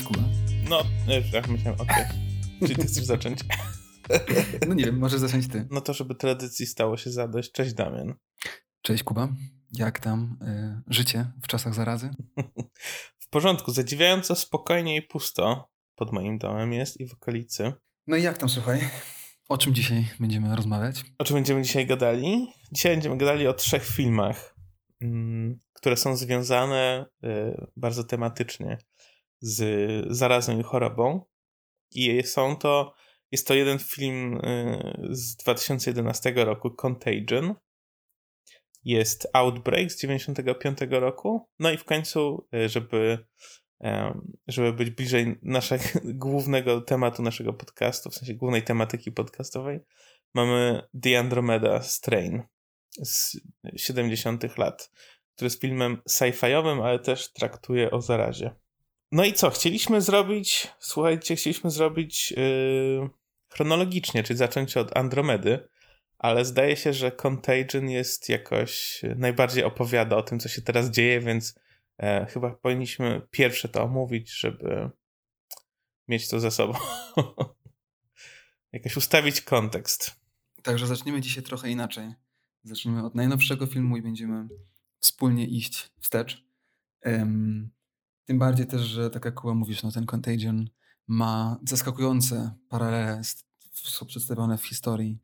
Cześć Kuba. No, tak myślałem, okej. Okay. Czyli ty chcesz zacząć? No nie wiem, może zacząć ty. No to, żeby tradycji stało się zadość. Cześć Damian. Cześć Kuba. Jak tam y, życie w czasach zarazy? w porządku, zadziwiająco spokojnie i pusto pod moim domem jest i w okolicy. No i jak tam, słuchaj? O czym dzisiaj będziemy rozmawiać? O czym będziemy dzisiaj gadali? Dzisiaj będziemy gadali o trzech filmach, mm, które są związane y, bardzo tematycznie z zarazą i chorobą. I są to, jest to jeden film y, z 2011 roku, Contagion. Jest Outbreak z 95 roku. No i w końcu, y, żeby, żeby być bliżej naszego głównego tematu naszego podcastu, w sensie głównej tematyki podcastowej, mamy The Andromeda Strain z 70 lat, który jest filmem sci-fiowym, ale też traktuje o zarazie. No i co? Chcieliśmy zrobić, słuchajcie, chcieliśmy zrobić yy, chronologicznie, czyli zacząć od Andromedy, ale zdaje się, że Contagion jest jakoś, najbardziej opowiada o tym, co się teraz dzieje, więc e, chyba powinniśmy pierwsze to omówić, żeby mieć to ze sobą. jakoś ustawić kontekst. Także zaczniemy dzisiaj trochę inaczej. Zaczniemy od najnowszego filmu i będziemy wspólnie iść wstecz. Um, tym bardziej też, że tak jak Kuba mówisz, no ten Contagion ma zaskakujące paralele, są przedstawione w historii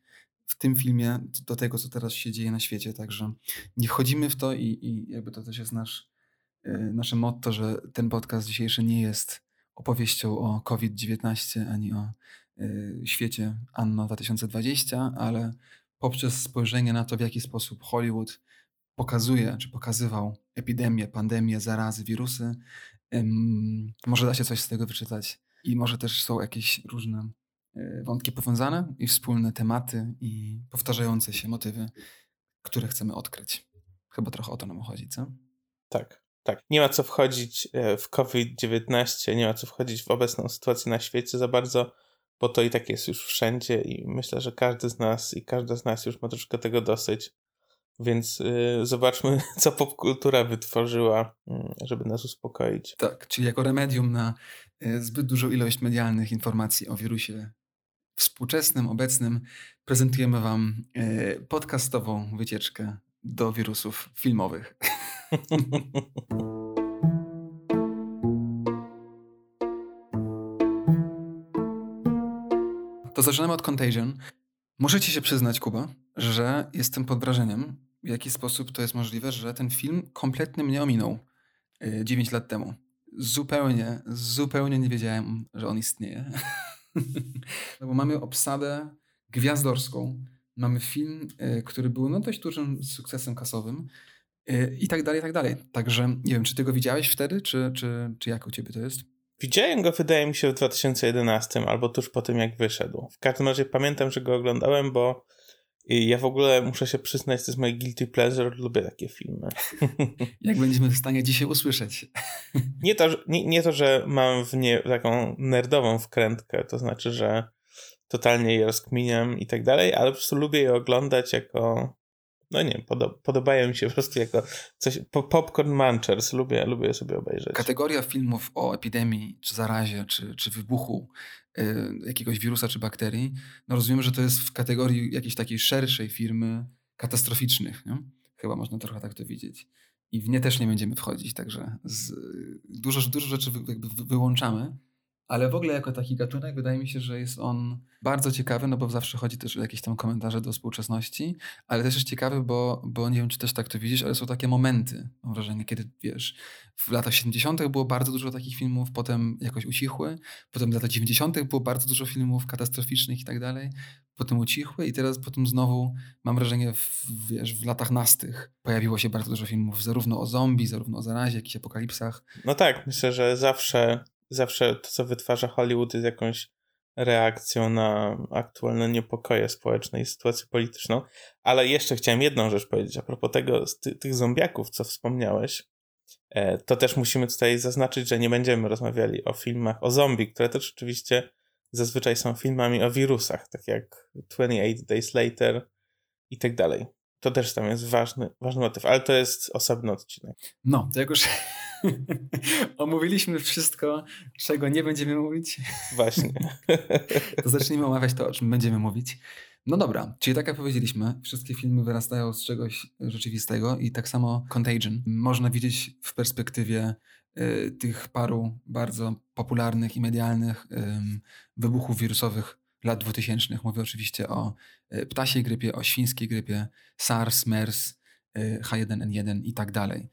w tym filmie do tego, co teraz się dzieje na świecie. Także nie wchodzimy w to i, i jakby to też jest nasz, yy, nasze motto, że ten podcast dzisiejszy nie jest opowieścią o COVID-19 ani o yy, świecie anno 2020, ale poprzez spojrzenie na to, w jaki sposób Hollywood pokazuje, czy pokazywał epidemię, pandemię, zarazy, wirusy, może da się coś z tego wyczytać i może też są jakieś różne e, wątki powiązane i wspólne tematy i powtarzające się motywy, które chcemy odkryć. Chyba trochę o to nam chodzi, co? Tak, tak. Nie ma co wchodzić e, w COVID-19, nie ma co wchodzić w obecną sytuację na świecie za bardzo, bo to i tak jest już wszędzie i myślę, że każdy z nas i każda z nas już ma troszkę tego dosyć. Więc y, zobaczmy, co popkultura wytworzyła, y, żeby nas uspokoić. Tak, czyli jako remedium na y, zbyt dużą ilość medialnych informacji o wirusie współczesnym, obecnym, prezentujemy Wam y, podcastową wycieczkę do wirusów filmowych. to zaczynamy od Contagion. Możecie się przyznać, Kuba, że jestem pod wrażeniem, w jaki sposób to jest możliwe, że ten film kompletnie mnie ominął 9 lat temu. Zupełnie, zupełnie nie wiedziałem, że on istnieje. no bo mamy obsadę gwiazdorską, mamy film, y, który był no dość dużym sukcesem kasowym y, i tak dalej, i tak dalej. Także nie wiem, czy ty go widziałeś wtedy, czy, czy, czy jak u ciebie to jest? Widziałem go, wydaje mi się, w 2011 albo tuż po tym, jak wyszedł. W każdym razie pamiętam, że go oglądałem, bo i ja w ogóle muszę się przyznać, to jest moje guilty pleasure, lubię takie filmy. Jak będziemy w stanie dzisiaj usłyszeć. Nie to, nie, nie to że mam w nie taką nerdową wkrętkę, to znaczy, że totalnie je rozkminiam i tak dalej, ale po prostu lubię je oglądać jako no nie, podob, podobają mi się po prostu jako coś, popcorn munchers, lubię, lubię sobie obejrzeć. Kategoria filmów o epidemii, czy zarazie, czy, czy wybuchu y, jakiegoś wirusa, czy bakterii, no rozumiem, że to jest w kategorii jakiejś takiej szerszej firmy katastroficznych, nie? Chyba można trochę tak to widzieć. I w nie też nie będziemy wchodzić, także z, dużo, dużo rzeczy wy, wyłączamy, ale w ogóle jako taki gatunek wydaje mi się, że jest on bardzo ciekawy, no bo zawsze chodzi też o jakieś tam komentarze do współczesności, ale też jest ciekawy, bo, bo nie wiem, czy też tak to widzisz, ale są takie momenty, mam wrażenie, kiedy wiesz, w latach 70. było bardzo dużo takich filmów, potem jakoś ucichły, potem w latach 90. było bardzo dużo filmów katastroficznych i tak dalej, potem ucichły i teraz potem znowu mam wrażenie, w, wiesz, w latach nastych pojawiło się bardzo dużo filmów zarówno o zombie, zarówno o zarazie, jakichś apokalipsach. No tak, myślę, że zawsze zawsze to, co wytwarza Hollywood, jest jakąś reakcją na aktualne niepokoje społeczne i sytuację polityczną. Ale jeszcze chciałem jedną rzecz powiedzieć a propos tego, ty, tych zombiaków, co wspomniałeś. E, to też musimy tutaj zaznaczyć, że nie będziemy rozmawiali o filmach o zombie, które też oczywiście zazwyczaj są filmami o wirusach, tak jak 28 Days Later i tak dalej. To też tam jest ważny, ważny motyw, ale to jest osobny odcinek. No, to jak już Omówiliśmy wszystko, czego nie będziemy mówić. Właśnie. to zacznijmy omawiać to, o czym będziemy mówić. No dobra, czyli tak jak powiedzieliśmy, wszystkie filmy wyrastają z czegoś rzeczywistego i tak samo Contagion można widzieć w perspektywie y, tych paru bardzo popularnych i medialnych y, wybuchów wirusowych lat 2000. Mówię oczywiście o y, ptasiej grypie, o świńskiej grypie, SARS, MERS, y, H1N1 i tak dalej.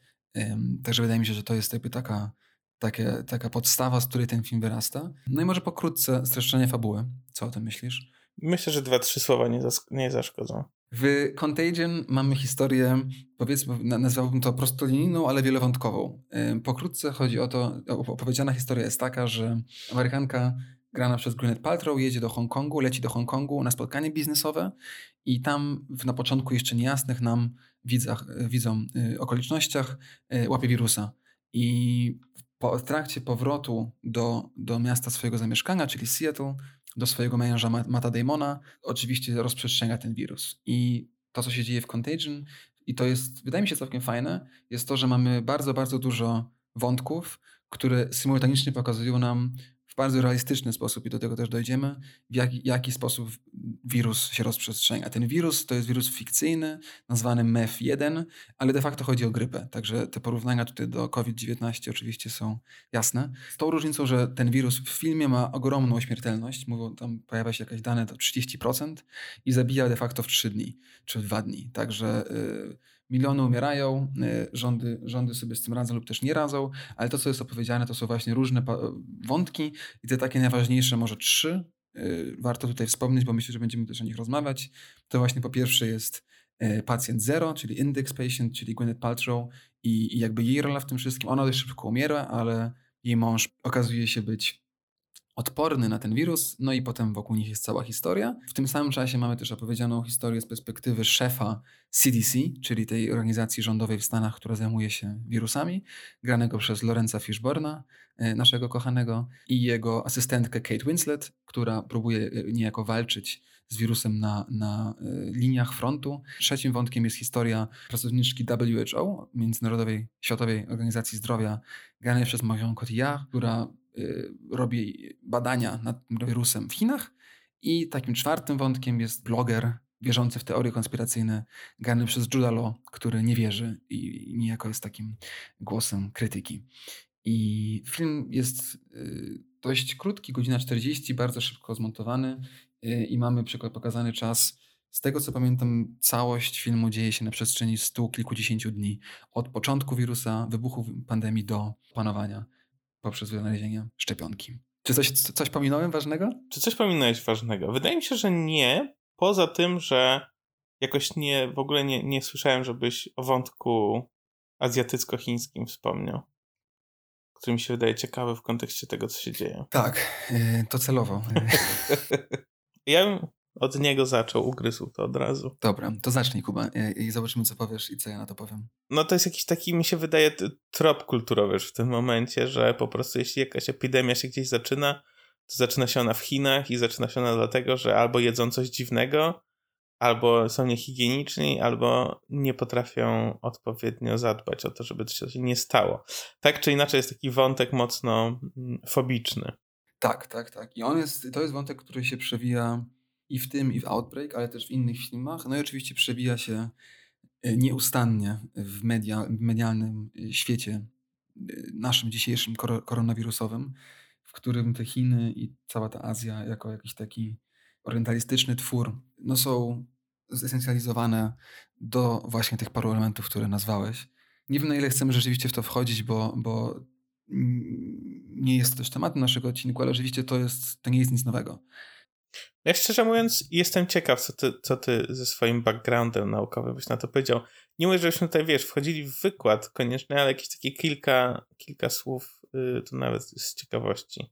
Także wydaje mi się, że to jest jakby taka, takie, taka podstawa, z której ten film wyrasta. No i może pokrótce streszczenie fabuły. Co o tym myślisz? Myślę, że dwa, trzy słowa nie, nie zaszkodzą. W Contagion mamy historię, powiedzmy, nazwałbym to prostolinijną, ale wielowątkową. Pokrótce chodzi o to, opowiedziana historia jest taka, że Amerykanka grana przez Gwyneth Paltrow jedzie do Hongkongu, leci do Hongkongu na spotkanie biznesowe i tam na początku jeszcze niejasnych nam widzach, widzom y, okolicznościach y, łapie wirusa. I po, w trakcie powrotu do, do miasta swojego zamieszkania, czyli Seattle, do swojego męża Mata Damona, oczywiście rozprzestrzenia ten wirus. I to, co się dzieje w Contagion, i to jest, wydaje mi się całkiem fajne, jest to, że mamy bardzo, bardzo dużo wątków, które symultanicznie pokazują nam w bardzo realistyczny sposób, i do tego też dojdziemy, w jaki, jaki sposób wirus się rozprzestrzenia. Ten wirus to jest wirus fikcyjny, nazwany MEF1, ale de facto chodzi o grypę. Także te porównania tutaj do COVID-19 oczywiście są jasne. Z tą różnicą, że ten wirus w filmie ma ogromną śmiertelność, mówią, tam pojawia się jakieś dane to 30% i zabija de facto w 3 dni czy w 2 dni. Także. Yy, miliony umierają, y, rządy, rządy sobie z tym radzą lub też nie radzą, ale to, co jest opowiedziane, to są właśnie różne wątki i te takie najważniejsze, może trzy, y, warto tutaj wspomnieć, bo myślę, że będziemy też o nich rozmawiać. To właśnie po pierwsze jest y, pacjent zero, czyli index patient, czyli Gwyneth Paltrow i, i jakby jej rola w tym wszystkim. Ona dość szybko umiera, ale jej mąż okazuje się być odporny na ten wirus, no i potem wokół nich jest cała historia. W tym samym czasie mamy też opowiedzianą historię z perspektywy szefa CDC, czyli tej organizacji rządowej w Stanach, która zajmuje się wirusami, granego przez Lorenza Fishborna, e, naszego kochanego, i jego asystentkę Kate Winslet, która próbuje e, niejako walczyć z wirusem na, na e, liniach frontu. Trzecim wątkiem jest historia pracowniczki WHO, Międzynarodowej Światowej Organizacji Zdrowia, granej przez Marion Cotillard, która Y, robi badania nad tym wirusem w Chinach. I takim czwartym wątkiem jest bloger wierzący w teorie konspiracyjne, gany przez Judah który nie wierzy i niejako jest takim głosem krytyki. I film jest y, dość krótki, godzina 40, bardzo szybko zmontowany y, i mamy pokazany czas. Z tego co pamiętam, całość filmu dzieje się na przestrzeni stu kilkudziesięciu dni. Od początku wirusa, wybuchu pandemii do panowania poprzez wynalezienie szczepionki. Czy coś, coś pominąłem ważnego? Czy coś pominąłeś ważnego? Wydaje mi się, że nie. Poza tym, że jakoś nie, w ogóle nie, nie słyszałem, żebyś o wątku azjatycko-chińskim wspomniał. Który mi się wydaje ciekawy w kontekście tego, co się dzieje. Tak, y, to celowo. ja od niego zaczął, ugryzł to od razu. Dobra, to zacznij Kuba i zobaczymy co powiesz i co ja na to powiem. No to jest jakiś taki, mi się wydaje, trop kulturowy w tym momencie, że po prostu jeśli jakaś epidemia się gdzieś zaczyna, to zaczyna się ona w Chinach i zaczyna się ona dlatego, że albo jedzą coś dziwnego, albo są niehigieniczni, albo nie potrafią odpowiednio zadbać o to, żeby to się nie stało. Tak czy inaczej jest taki wątek mocno mm, fobiczny. Tak, tak, tak. I on jest, to jest wątek, który się przewija i w tym, i w Outbreak, ale też w innych filmach. No i oczywiście przebija się e, nieustannie w, media, medialnym e, świecie e, naszym dzisiejszym koronawirusowym, w którym te Chiny i cała ta Azja jako jakiś taki orientalistyczny twór no są zesencjalizowane do właśnie tych paru elementów, które nazwałeś. Nie wiem na ile chcemy rzeczywiście w to wchodzić, bo, bo nie jest to też tematem naszego odcinku, ale rzeczywiście to, jest, to nie jest nic nowego. Ja szczerze mówiąc jestem ciekaw, co ty, co ty ze swoim backgroundem naukowym byś na to powiedział. Nie mówię, żebyśmy tutaj, wiesz, wchodzili w wykład koniecznie, ale jakieś takie kilka, kilka słów yy, to nawet z ciekawości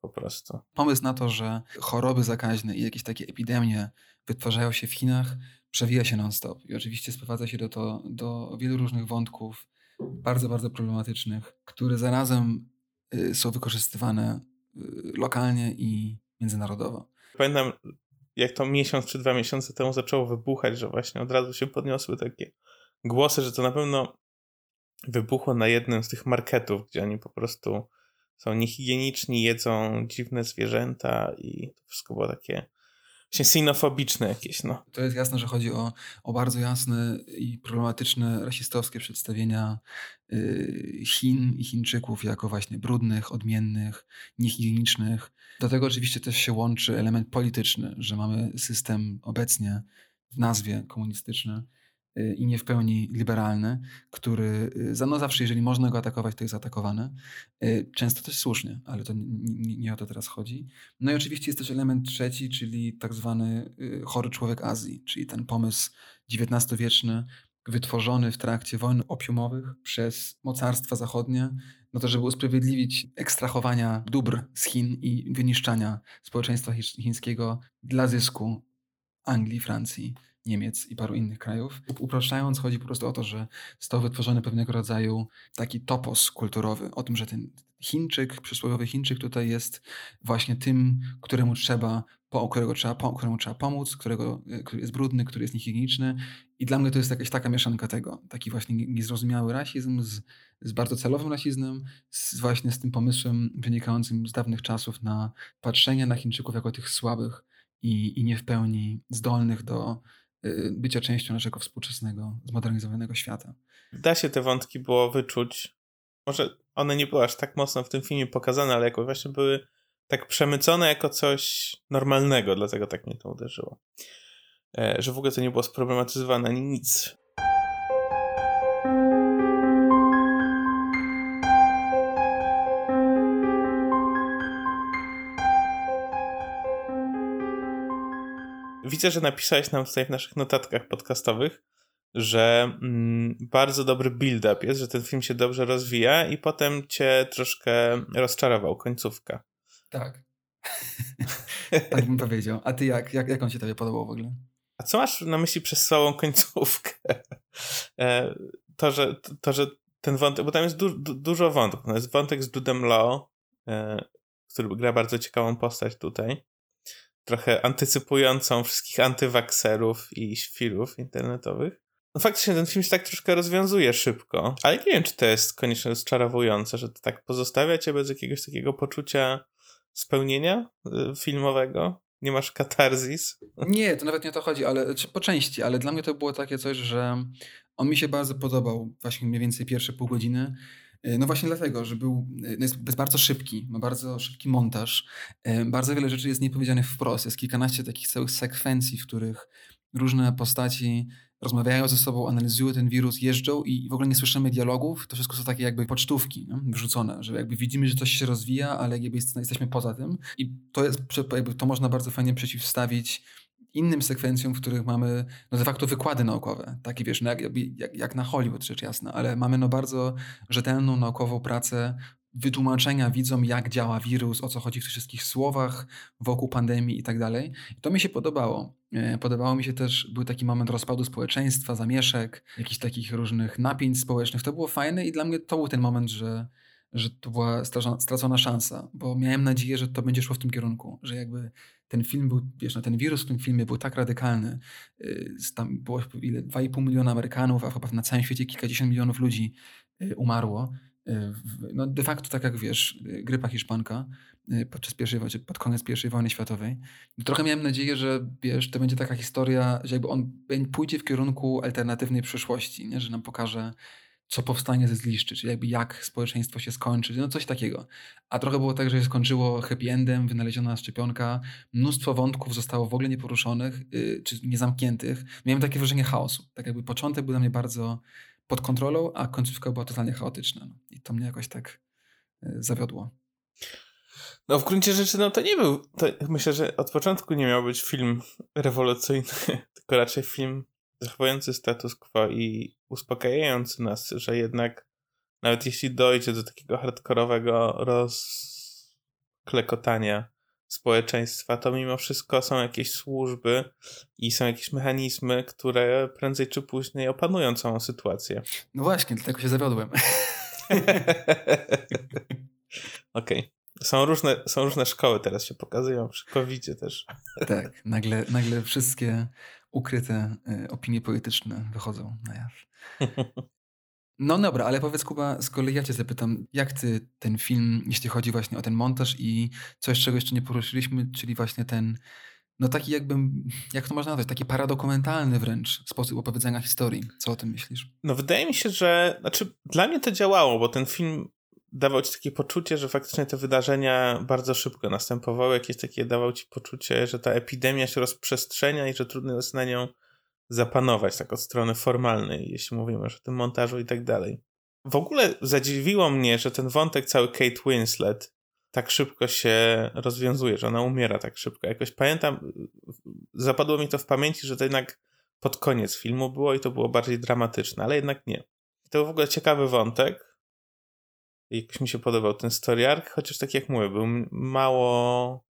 po prostu. Pomysł na to, że choroby zakaźne i jakieś takie epidemie wytwarzają się w Chinach, przewija się non-stop. I oczywiście sprowadza się do, to, do wielu różnych wątków, bardzo, bardzo problematycznych, które zarazem y, są wykorzystywane y, lokalnie i międzynarodowo. Pamiętam, jak to miesiąc czy dwa miesiące temu zaczęło wybuchać, że właśnie od razu się podniosły takie głosy, że to na pewno wybuchło na jednym z tych marketów, gdzie oni po prostu są niehigieniczni, jedzą dziwne zwierzęta i to wszystko było takie właśnie sinofobiczne jakieś, no. To jest jasne, że chodzi o, o bardzo jasne i problematyczne rasistowskie przedstawienia yy, Chin i Chińczyków jako właśnie brudnych, odmiennych, niehigienicznych. Do tego oczywiście też się łączy element polityczny, że mamy system obecnie w nazwie komunistyczny, Y, i nie w pełni liberalny, który y, no zawsze, jeżeli można go atakować, to jest atakowany. Y, często też słusznie, ale to nie, nie, o to teraz chodzi. No i oczywiście jest też element trzeci, czyli tak zwany chory człowiek Azji, czyli ten pomysł XIX-wieczny, wytworzony w trakcie wojen opiumowych przez mocarstwa zachodnie, no to żeby usprawiedliwić ekstrahowania dóbr z Chin i wyniszczania społeczeństwa chińskiego dla zysku Anglii, Francji Niemiec i paru innych krajów. Upraszczając, chodzi po prostu o to, że został wytworzony pewnego rodzaju taki topos kulturowy, o tym, że ten Chińczyk, przysłowiowy Chińczyk tutaj jest właśnie tym, któremu trzeba, po, którego trzeba, po, któremu trzeba pomóc, którego, e, który jest brudny, który jest niehigieniczny. I dla mnie to jest jakaś taka mieszanka tego. Taki właśnie niezrozumiały rasizm z, z bardzo celowym rasizmem, z właśnie z tym pomysłem wynikającym z dawnych czasów na patrzenie na Chińczyków jako tych słabych i, i nie w pełni zdolnych do, bycia częścią naszego współczesnego, zmodernizowanego świata. Da się te wątki było wyczuć. Może one nie były aż tak mocno w tym filmie pokazane, ale jako właśnie były tak przemycone jako coś normalnego, dlatego tak mnie to uderzyło. E, że w ogóle to nie było sproblematyzowane ani nic. Widzę, że napisałeś nam tutaj w naszych notatkach podcastowych, że mm, bardzo dobry build-up jest, że ten film się dobrze rozwija i potem cię troszkę rozczarował końcówka. Tak. tak bym powiedział. A ty jak? jak? Jak on się tobie podobał w ogóle? A co masz na myśli przez całą końcówkę? E, to, że, to, że ten wątek, bo tam jest du, du, dużo wątków. No jest wątek z Dudem Law, e, który gra bardzo ciekawą postać tutaj trochę antycypującą wszystkich antywakserów i świrów internetowych. No faktycznie ten film się tak troszkę rozwiązuje szybko, ale nie wiem, czy to jest koniecznie rozczarowujące, że to tak pozostawia cię bez jakiegoś takiego poczucia spełnienia y, filmowego. Nie masz katarzis? Nie, to nawet nie o to chodzi, ale po części, ale dla mnie to było takie coś, że on mi się bardzo podobał, właśnie mniej więcej pierwsze pół godziny. E, no właśnie dlatego, że był, e, no jest, jest, bardzo szybki, ma bardzo szybki montaż, e, bardzo wiele rzeczy jest niepowiedzianych wprost. Jest kilkanaście takich całych sekwencji, w których różne postaci rozmawiają ze sobą, analizują ten wirus, jeżdżą i w ogóle nie słyszymy dialogów. To wszystko są takie jakby pocztówki nie? wrzucone, że jakby widzimy, że coś się rozwija, ale jakby jesteśmy poza tym. I to jest, jakby to można bardzo fajnie przeciwstawić innym sekwencjom, w których mamy no de facto wykłady naukowe, takie wiesz, no jak, jak, jak na Hollywood rzecz jasna, ale mamy no bardzo rzetelną naukową pracę wytłumaczenia widzom, jak działa wirus, o co chodzi w tych wszystkich słowach wokół pandemii i tak dalej. To mi się podobało. E, podobało mi się też, był taki moment rozpadu społeczeństwa, zamieszek, jakichś takich różnych napięć społecznych. To było fajne i dla mnie to był ten moment, że że to była stracona szansa, bo miałem nadzieję, że to będzie szło w tym kierunku, że jakby ten film był, wiesz, no ten wirus w tym filmie był tak radykalny, y, tam było ile, 2,5 miliona Amerykanów, a chyba na całym świecie kilkadziesiąt milionów ludzi y, umarło. Y, no de facto tak jak wiesz, grypa hiszpanka podczas pierwszej, pod koniec pierwszej wojny światowej. Trochę miałem nadzieję, że wiesz, to będzie taka historia, że jakby on pójdzie w kierunku alternatywnej przyszłości, nie? że nam pokaże co powstanie ze zgliszczy, czyli jakby jak społeczeństwo się skończy, no coś takiego. A trochę było tak, że się skończyło happy endem, wynaleziona szczepionka, mnóstwo wątków zostało w ogóle nieporuszonych, yy, czy niezamkniętych. Miałem takie wrażenie chaosu. Tak jakby początek był dla mnie bardzo pod kontrolą, a końcówka była totalnie chaotyczna. No. I to mnie jakoś tak yy, zawiodło. No w gruncie rzeczy, no to nie był, to myślę, że od początku nie miał być film rewolucyjny, tylko raczej film zachowujący status quo i uspokajający nas, że jednak nawet jeśli dojdzie do takiego hardkorowego rozklekotania społeczeństwa, to mimo wszystko są jakieś służby i są jakieś mechanizmy, które prędzej czy później opanują całą sytuację. No właśnie, dlatego się zawiodłem. Okej. Okay. Są różne, są różne szkoły teraz się pokazują, przy covid też. Tak, nagle, nagle wszystkie ukryte y, opinie polityczne wychodzą na jaw. No dobra, ale powiedz Kuba, z kolei ja cię zapytam, jak ty ten film, jeśli chodzi właśnie o ten montaż i coś, czego jeszcze nie poruszyliśmy, czyli właśnie ten, no taki jakbym, jak to można nazwać, taki paradokumentalny wręcz sposób opowiedzenia historii. Co o tym myślisz? No wydaje mi się, że, znaczy dla mnie to działało, bo ten film dawał ci takie poczucie, że faktycznie te wydarzenia bardzo szybko następowały, jakieś takie dawał ci poczucie, że ta epidemia się rozprzestrzenia i że trudno jest na nią zapanować tak od strony formalnej, jeśli mówimy o tym montażu i tak dalej. W ogóle zadziwiło mnie, że ten wątek cały Kate Winslet tak szybko się rozwiązuje, że ona umiera tak szybko. Jakoś pamiętam, zapadło mi to w pamięci, że to jednak pod koniec filmu było i to było bardziej dramatyczne, ale jednak nie. To był w ogóle ciekawy wątek. Jakoś mi się podobał ten story arc, chociaż tak jak mówię, był mało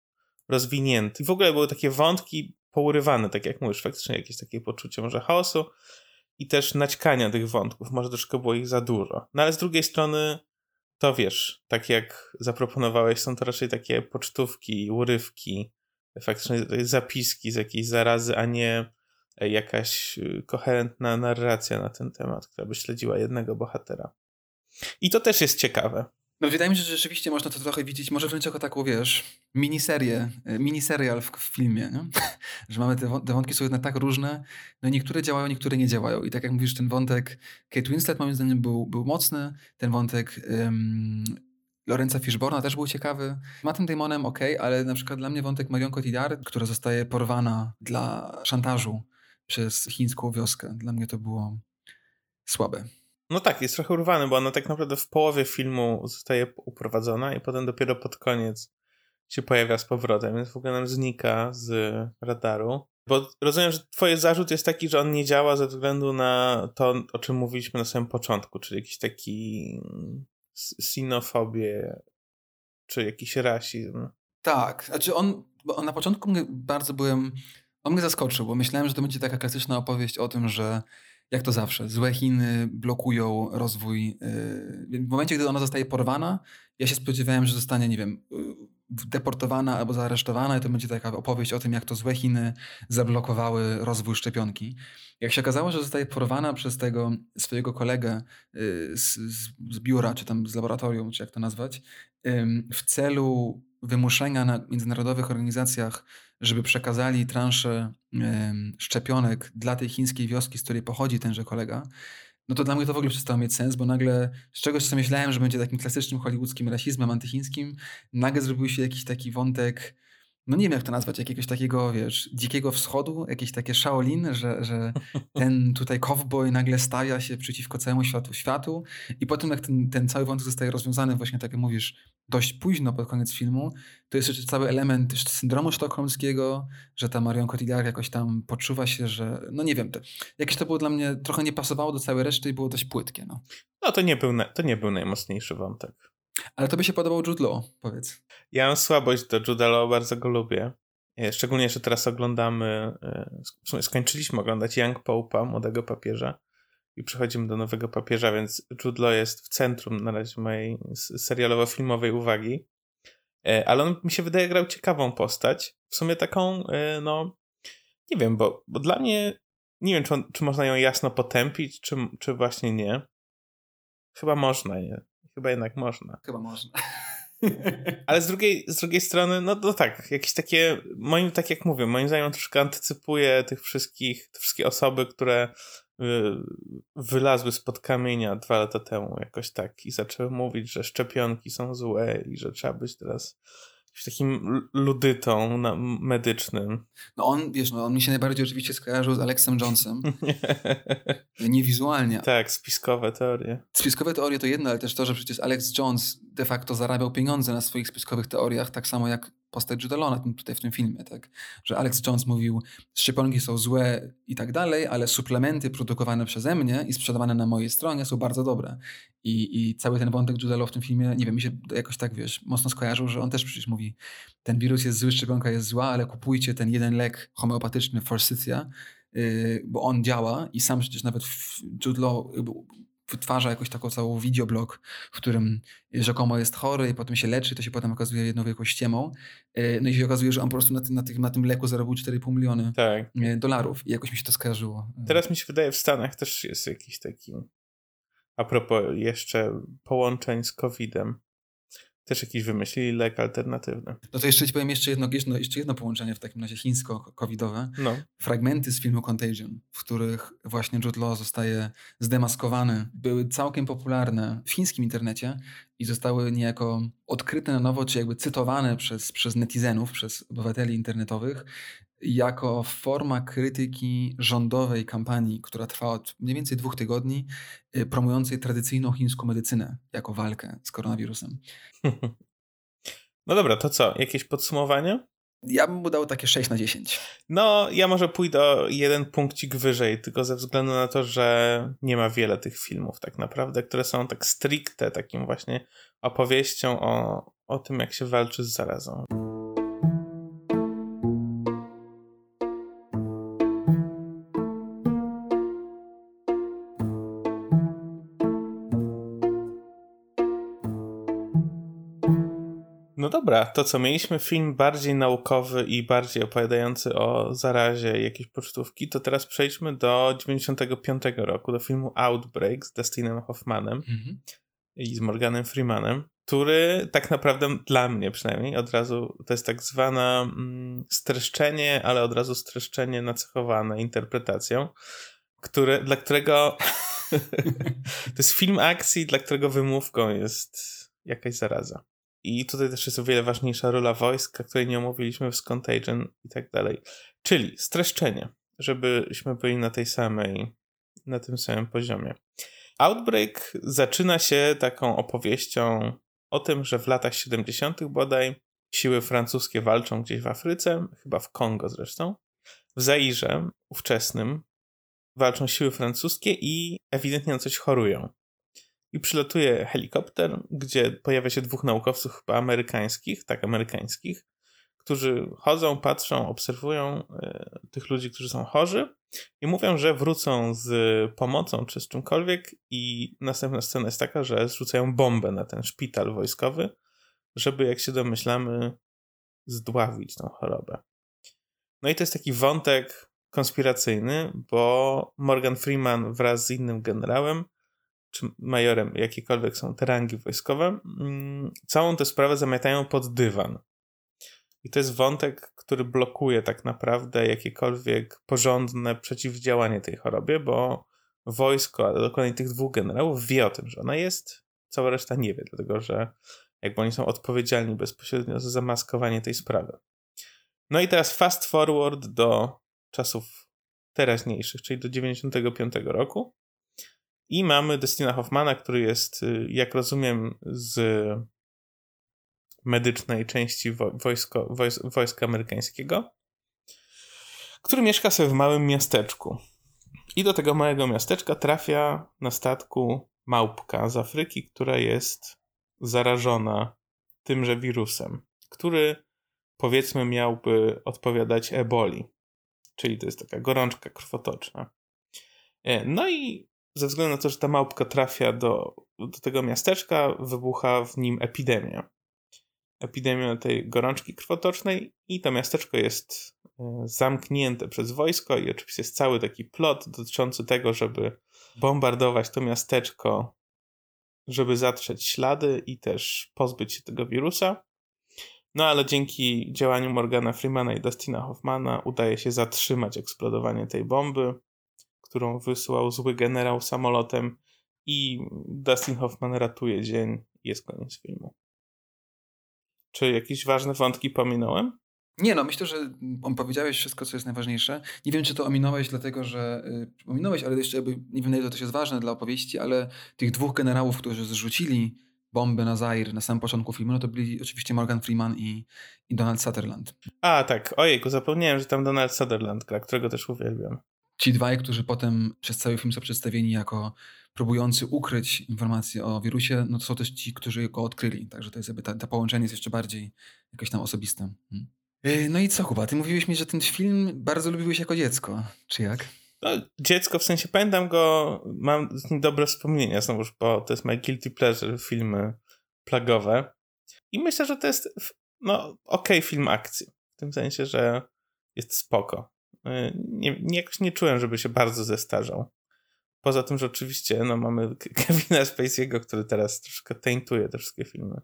rozwinięty. I w ogóle były takie wątki pourywane, tak jak mówisz, faktycznie jakieś takie poczucie może chaosu i też naćkania tych wątków. Może troszkę było ich za dużo. No ale z drugiej strony to wiesz, tak jak zaproponowałeś, są to raczej takie pocztówki, urywki, faktycznie zapiski z jakiejś zarazy, a nie jakaś y, koherentna narracja na ten temat, która by śledziła jednego bohatera. I to też jest ciekawe. No wydaje mi się, że rzeczywiście można to trochę widzieć, może wręcz jako taką, wiesz, miniserię, e, miniserial w, w filmie, nie? że mamy te, te, wątki są jednak tak różne, no niektóre działają, niektóre nie działają i tak jak mówisz, ten wątek Kate Winslet moim zdaniem był, był mocny, ten wątek um, Lorenza Fishborna też był ciekawy. Mattem Damonem ok, ale na przykład dla mnie wątek Marion Cotillard, która zostaje porwana dla szantażu przez chińską wioskę, dla mnie to było słabe. No tak, jest trochę urwany, bo ona tak naprawdę w połowie filmu zostaje uprowadzona i potem dopiero pod koniec się pojawia z powrotem, więc w ogóle nam znika z radaru. Bo rozumiem, że twoje zarzut jest taki, że on nie działa ze względu na to, o czym mówiliśmy na samym początku, czyli jakiś taki sinofobię, czy jakiś rasizm. Tak, znaczy on, on na początku bardzo byłem, on mnie zaskoczył, bo myślałem, że to będzie taka klasyczna opowieść o tym, że jak to zawsze, złe Chiny blokują rozwój. Y, w momencie, gdy ona zostaje porwana, ja się spodziewałem, że zostanie, nie wiem, y, deportowana albo zaaresztowana i to będzie taka opowieść o tym, jak to złe Chiny zablokowały rozwój szczepionki. Jak się okazało, że zostaje porwana przez tego swojego kolegę y, z, z biura, czy tam z laboratorium, czy jak to nazwać, w celu wymuszenia na międzynarodowych organizacjach, żeby przekazali transze szczepionek dla tej chińskiej wioski, z której pochodzi tenże kolega, no to dla mnie to w ogóle przestało mieć sens, bo nagle z czegoś, co myślałem, że będzie takim klasycznym hollywoodzkim rasizmem antychińskim, nagle zrobił się jakiś taki wątek no nie wiem jak to nazwać, jakiegoś takiego, wiesz, dzikiego wschodu, jakieś takie Shaolin, że, że ten tutaj cowboy nagle stawia się przeciwko całemu światu, światu i potem jak ten, ten cały wątek zostaje rozwiązany właśnie, tak jak mówisz, dość późno pod koniec filmu, to jest jeszcze cały element syndromu sztokholmskiego, że ta Marion Cotillard jakoś tam poczuwa się, że, no nie wiem, to, jakieś to było dla mnie, trochę nie pasowało do całej reszty i było dość płytkie, no. No to nie był, to nie był najmocniejszy wątek. Ale to by się podobał Jude Law, powiedz. Ja mam słabość do Jude Law, bardzo go lubię. E, szczególnie, że teraz oglądamy, e, skończyliśmy oglądać Young Pope'a, młodego papieża i przechodzimy do nowego papieża, więc Jude Law jest w centrum na razie mojej serialowo-filmowej uwagi. E, ale on mi się wydaje grał ciekawą postać. W sumie taką, no, nie wiem, bo, bo dla mnie, nie wiem, czy, on, czy można ją jasno potępić, czy, czy właśnie nie. Chyba można, nie? Chyba jednak można. Chyba można. Ale z drugiej, z drugiej strony, no to tak, jakieś takie, moim, tak jak mówię, moim zdaniem troszkę antycypuje tych wszystkich, te wszystkie osoby, które y, wylazły spod kamienia dwa lata temu jakoś tak i zaczęły mówić, że szczepionki są złe i że trzeba być teraz takim ludytą na, medycznym. No on, wiesz, no on mi się najbardziej oczywiście skojarzył z Alexem Jonesem. Nie wizualnie. Tak, spiskowe teorie. Spiskowe teorie to jedno, ale też to, że przecież Alex Jones de facto zarabiał pieniądze na swoich spiskowych teoriach, tak samo jak postać Judelona tutaj w tym filmie, tak? Że Alex Jones mówił, szczepionki są złe i tak dalej, ale suplementy produkowane przeze mnie i sprzedawane na mojej stronie są bardzo dobre. I, i cały ten wątek Judelo w tym filmie, nie wiem, mi się jakoś tak, wiesz, mocno skojarzył, że on też przecież mówi, ten wirus jest zły, szczepionka jest zła, ale kupujcie ten jeden lek homeopatyczny Forsythia, yy, bo on działa i sam przecież nawet Jude Law wytwarza jakoś taką całą videoblog, w którym rzekomo jest chory i potem się leczy, to się potem okazuje jedną wielką ściemą. E, no i się okazuje, że on po prostu na tym, na tym, na tym leku zarobił 4,5 miliony tak. E, dolarów i jakoś mi się to skojarzyło. Teraz mi się wydaje, w Stanach też jest jakiś taki A propos jeszcze połączeń z COVID-em też jakiś wymyślili lek alternatywny. No to jeszcze ci powiem jeszcze jedno, jedno, jeszcze jedno połączenie w takim razie chińsko-covidowe. No. Fragmenty z filmu Contagion, w których właśnie Jude Law zostaje zdemaskowany, były całkiem popularne w chińskim internecie i zostały niejako odkryte na nowo, czy jakby cytowane przez, przez netizenów, przez obywateli internetowych jako forma krytyki rządowej kampanii, która trwa od mniej więcej dwóch tygodni, y, promującej tradycyjną chińską medycynę jako walkę z koronawirusem. No dobra, to co? Jakieś podsumowanie? Ja bym mu dał takie 6 na 10. No, ja może pójdę jeden punkcik wyżej, tylko ze względu na to, że nie ma wiele tych filmów tak naprawdę, które są tak stricte takim właśnie opowieścią o, o tym, jak się walczy z zarazą. Dobra, to co, mieliśmy film bardziej naukowy i bardziej opowiadający o zarazie jakiejś pocztówki, to teraz przejdźmy do 95 roku, do filmu Outbreak z Dustinem Hoffmanem mhm. i z Morganem Freemanem, który tak naprawdę dla mnie przynajmniej od razu, to jest tak zwana mm, streszczenie, ale od razu streszczenie nacechowane interpretacją, które, dla którego to jest film akcji, dla którego wymówką jest jakaś zaraza. I tutaj też jest o wiele ważniejsza rola wojska, której nie omówiliśmy w Contagion i tak dalej. Czyli streszczenie, żebyśmy byli na tej samej, na tym samym poziomie. Outbreak zaczyna się taką opowieścią o tym, że w latach 70. bodaj siły francuskie walczą gdzieś w Afryce, chyba w Kongo zresztą. W Zairze ówczesnym walczą siły francuskie i ewidentnie na coś chorują i przylatuje helikopter, gdzie pojawia się dwóch naukowców chyba amerykańskich, tak amerykańskich, którzy chodzą, patrzą, obserwują y, tych ludzi, którzy są chorzy i mówią, że wrócą z pomocą czy z czymkolwiek i następna scena jest taka, że zrzucają bombę na ten szpital wojskowy, żeby jak się domyślamy zdławić tą chorobę. No i to jest taki wątek konspiracyjny, bo Morgan Freeman wraz z innym generałem czy majorem, jakiekolwiek są te rangi wojskowe, mm, całą tę sprawę zamiatają pod dywan. I to jest wątek, który blokuje tak naprawdę jakiekolwiek porządne przeciwdziałanie tej chorobie, bo wojsko, ale dokładnie tych dwóch generałów wie o tym, że ona jest, cała reszta nie wie, dlatego że jakby oni są odpowiedzialni bezpośrednio za zamaskowanie tej sprawy. No i teraz fast forward do czasów teraźniejszych, czyli do 95 roku. I mamy Destina Hoffmana, który jest, y, jak rozumiem, z medycznej części wojsko, wojs wojska amerykańskiego, który mieszka sobie w małym miasteczku. I do tego małego miasteczka trafia na statku małpka z Afryki, która jest zarażona tymże wirusem, który powiedzmy miałby odpowiadać eboli, czyli to jest taka gorączka krwotoczna. E, no i ze względu na to, że ta małpka trafia do, do tego miasteczka, wybucha w nim epidemia. Epidemia tej gorączki krwotocznej i to miasteczko jest e, zamknięte przez wojsko i oczywiście jest cały taki plot dotyczący tego, żeby bombardować to miasteczko, żeby zatrzeć ślady i też pozbyć się tego wirusa. No ale dzięki działaniu Morgana Freemana i Dustina Hoffmana udaje się zatrzymać eksplodowanie tej bomby którą wysłał zły generał samolotem i Dustin Hoffman ratuje dzień i jest koniec filmu. Czy jakieś ważne wątki pominąłem? Nie, no myślę, że powiedziałeś wszystko, co jest najważniejsze. Nie wiem, czy to ominąłeś, dlatego że. Y, ominąłeś, ale jeszcze jakby, nie wiem, na ile to jest ważne dla opowieści, ale tych dwóch generałów, którzy zrzucili bombę na Zaire na samym początku filmu, no to byli oczywiście Morgan Freeman i, i Donald Sutherland. A, tak. Ojejku, zapomniałem, że tam Donald Sutherland gra, którego też uwielbiam ci dwaj, którzy potem przez cały film są przedstawieni jako próbujący ukryć informacje o wirusie, no to są też ci, którzy go odkryli. Także to jest jakby ta, połączenie jest jeszcze bardziej jakoś tam osobiste. Hmm. E, no i co, Kuba? Ty mówiłeś mi, że ten film bardzo lubiłeś jako dziecko. Czy jak? No, dziecko, w sensie pamiętam go, mam z nim dobre wspomnienia znowuż, bo to jest my guilty pleasure, filmy plagowe. I myślę, że to jest, no, okej okay film akcji. W tym sensie, że jest spoko. Nie, nie, jakoś nie czułem, żeby się bardzo zestarzał. Poza tym, że oczywiście no, mamy Kevina Spacey'ego, który teraz troszkę taintuje te wszystkie filmy.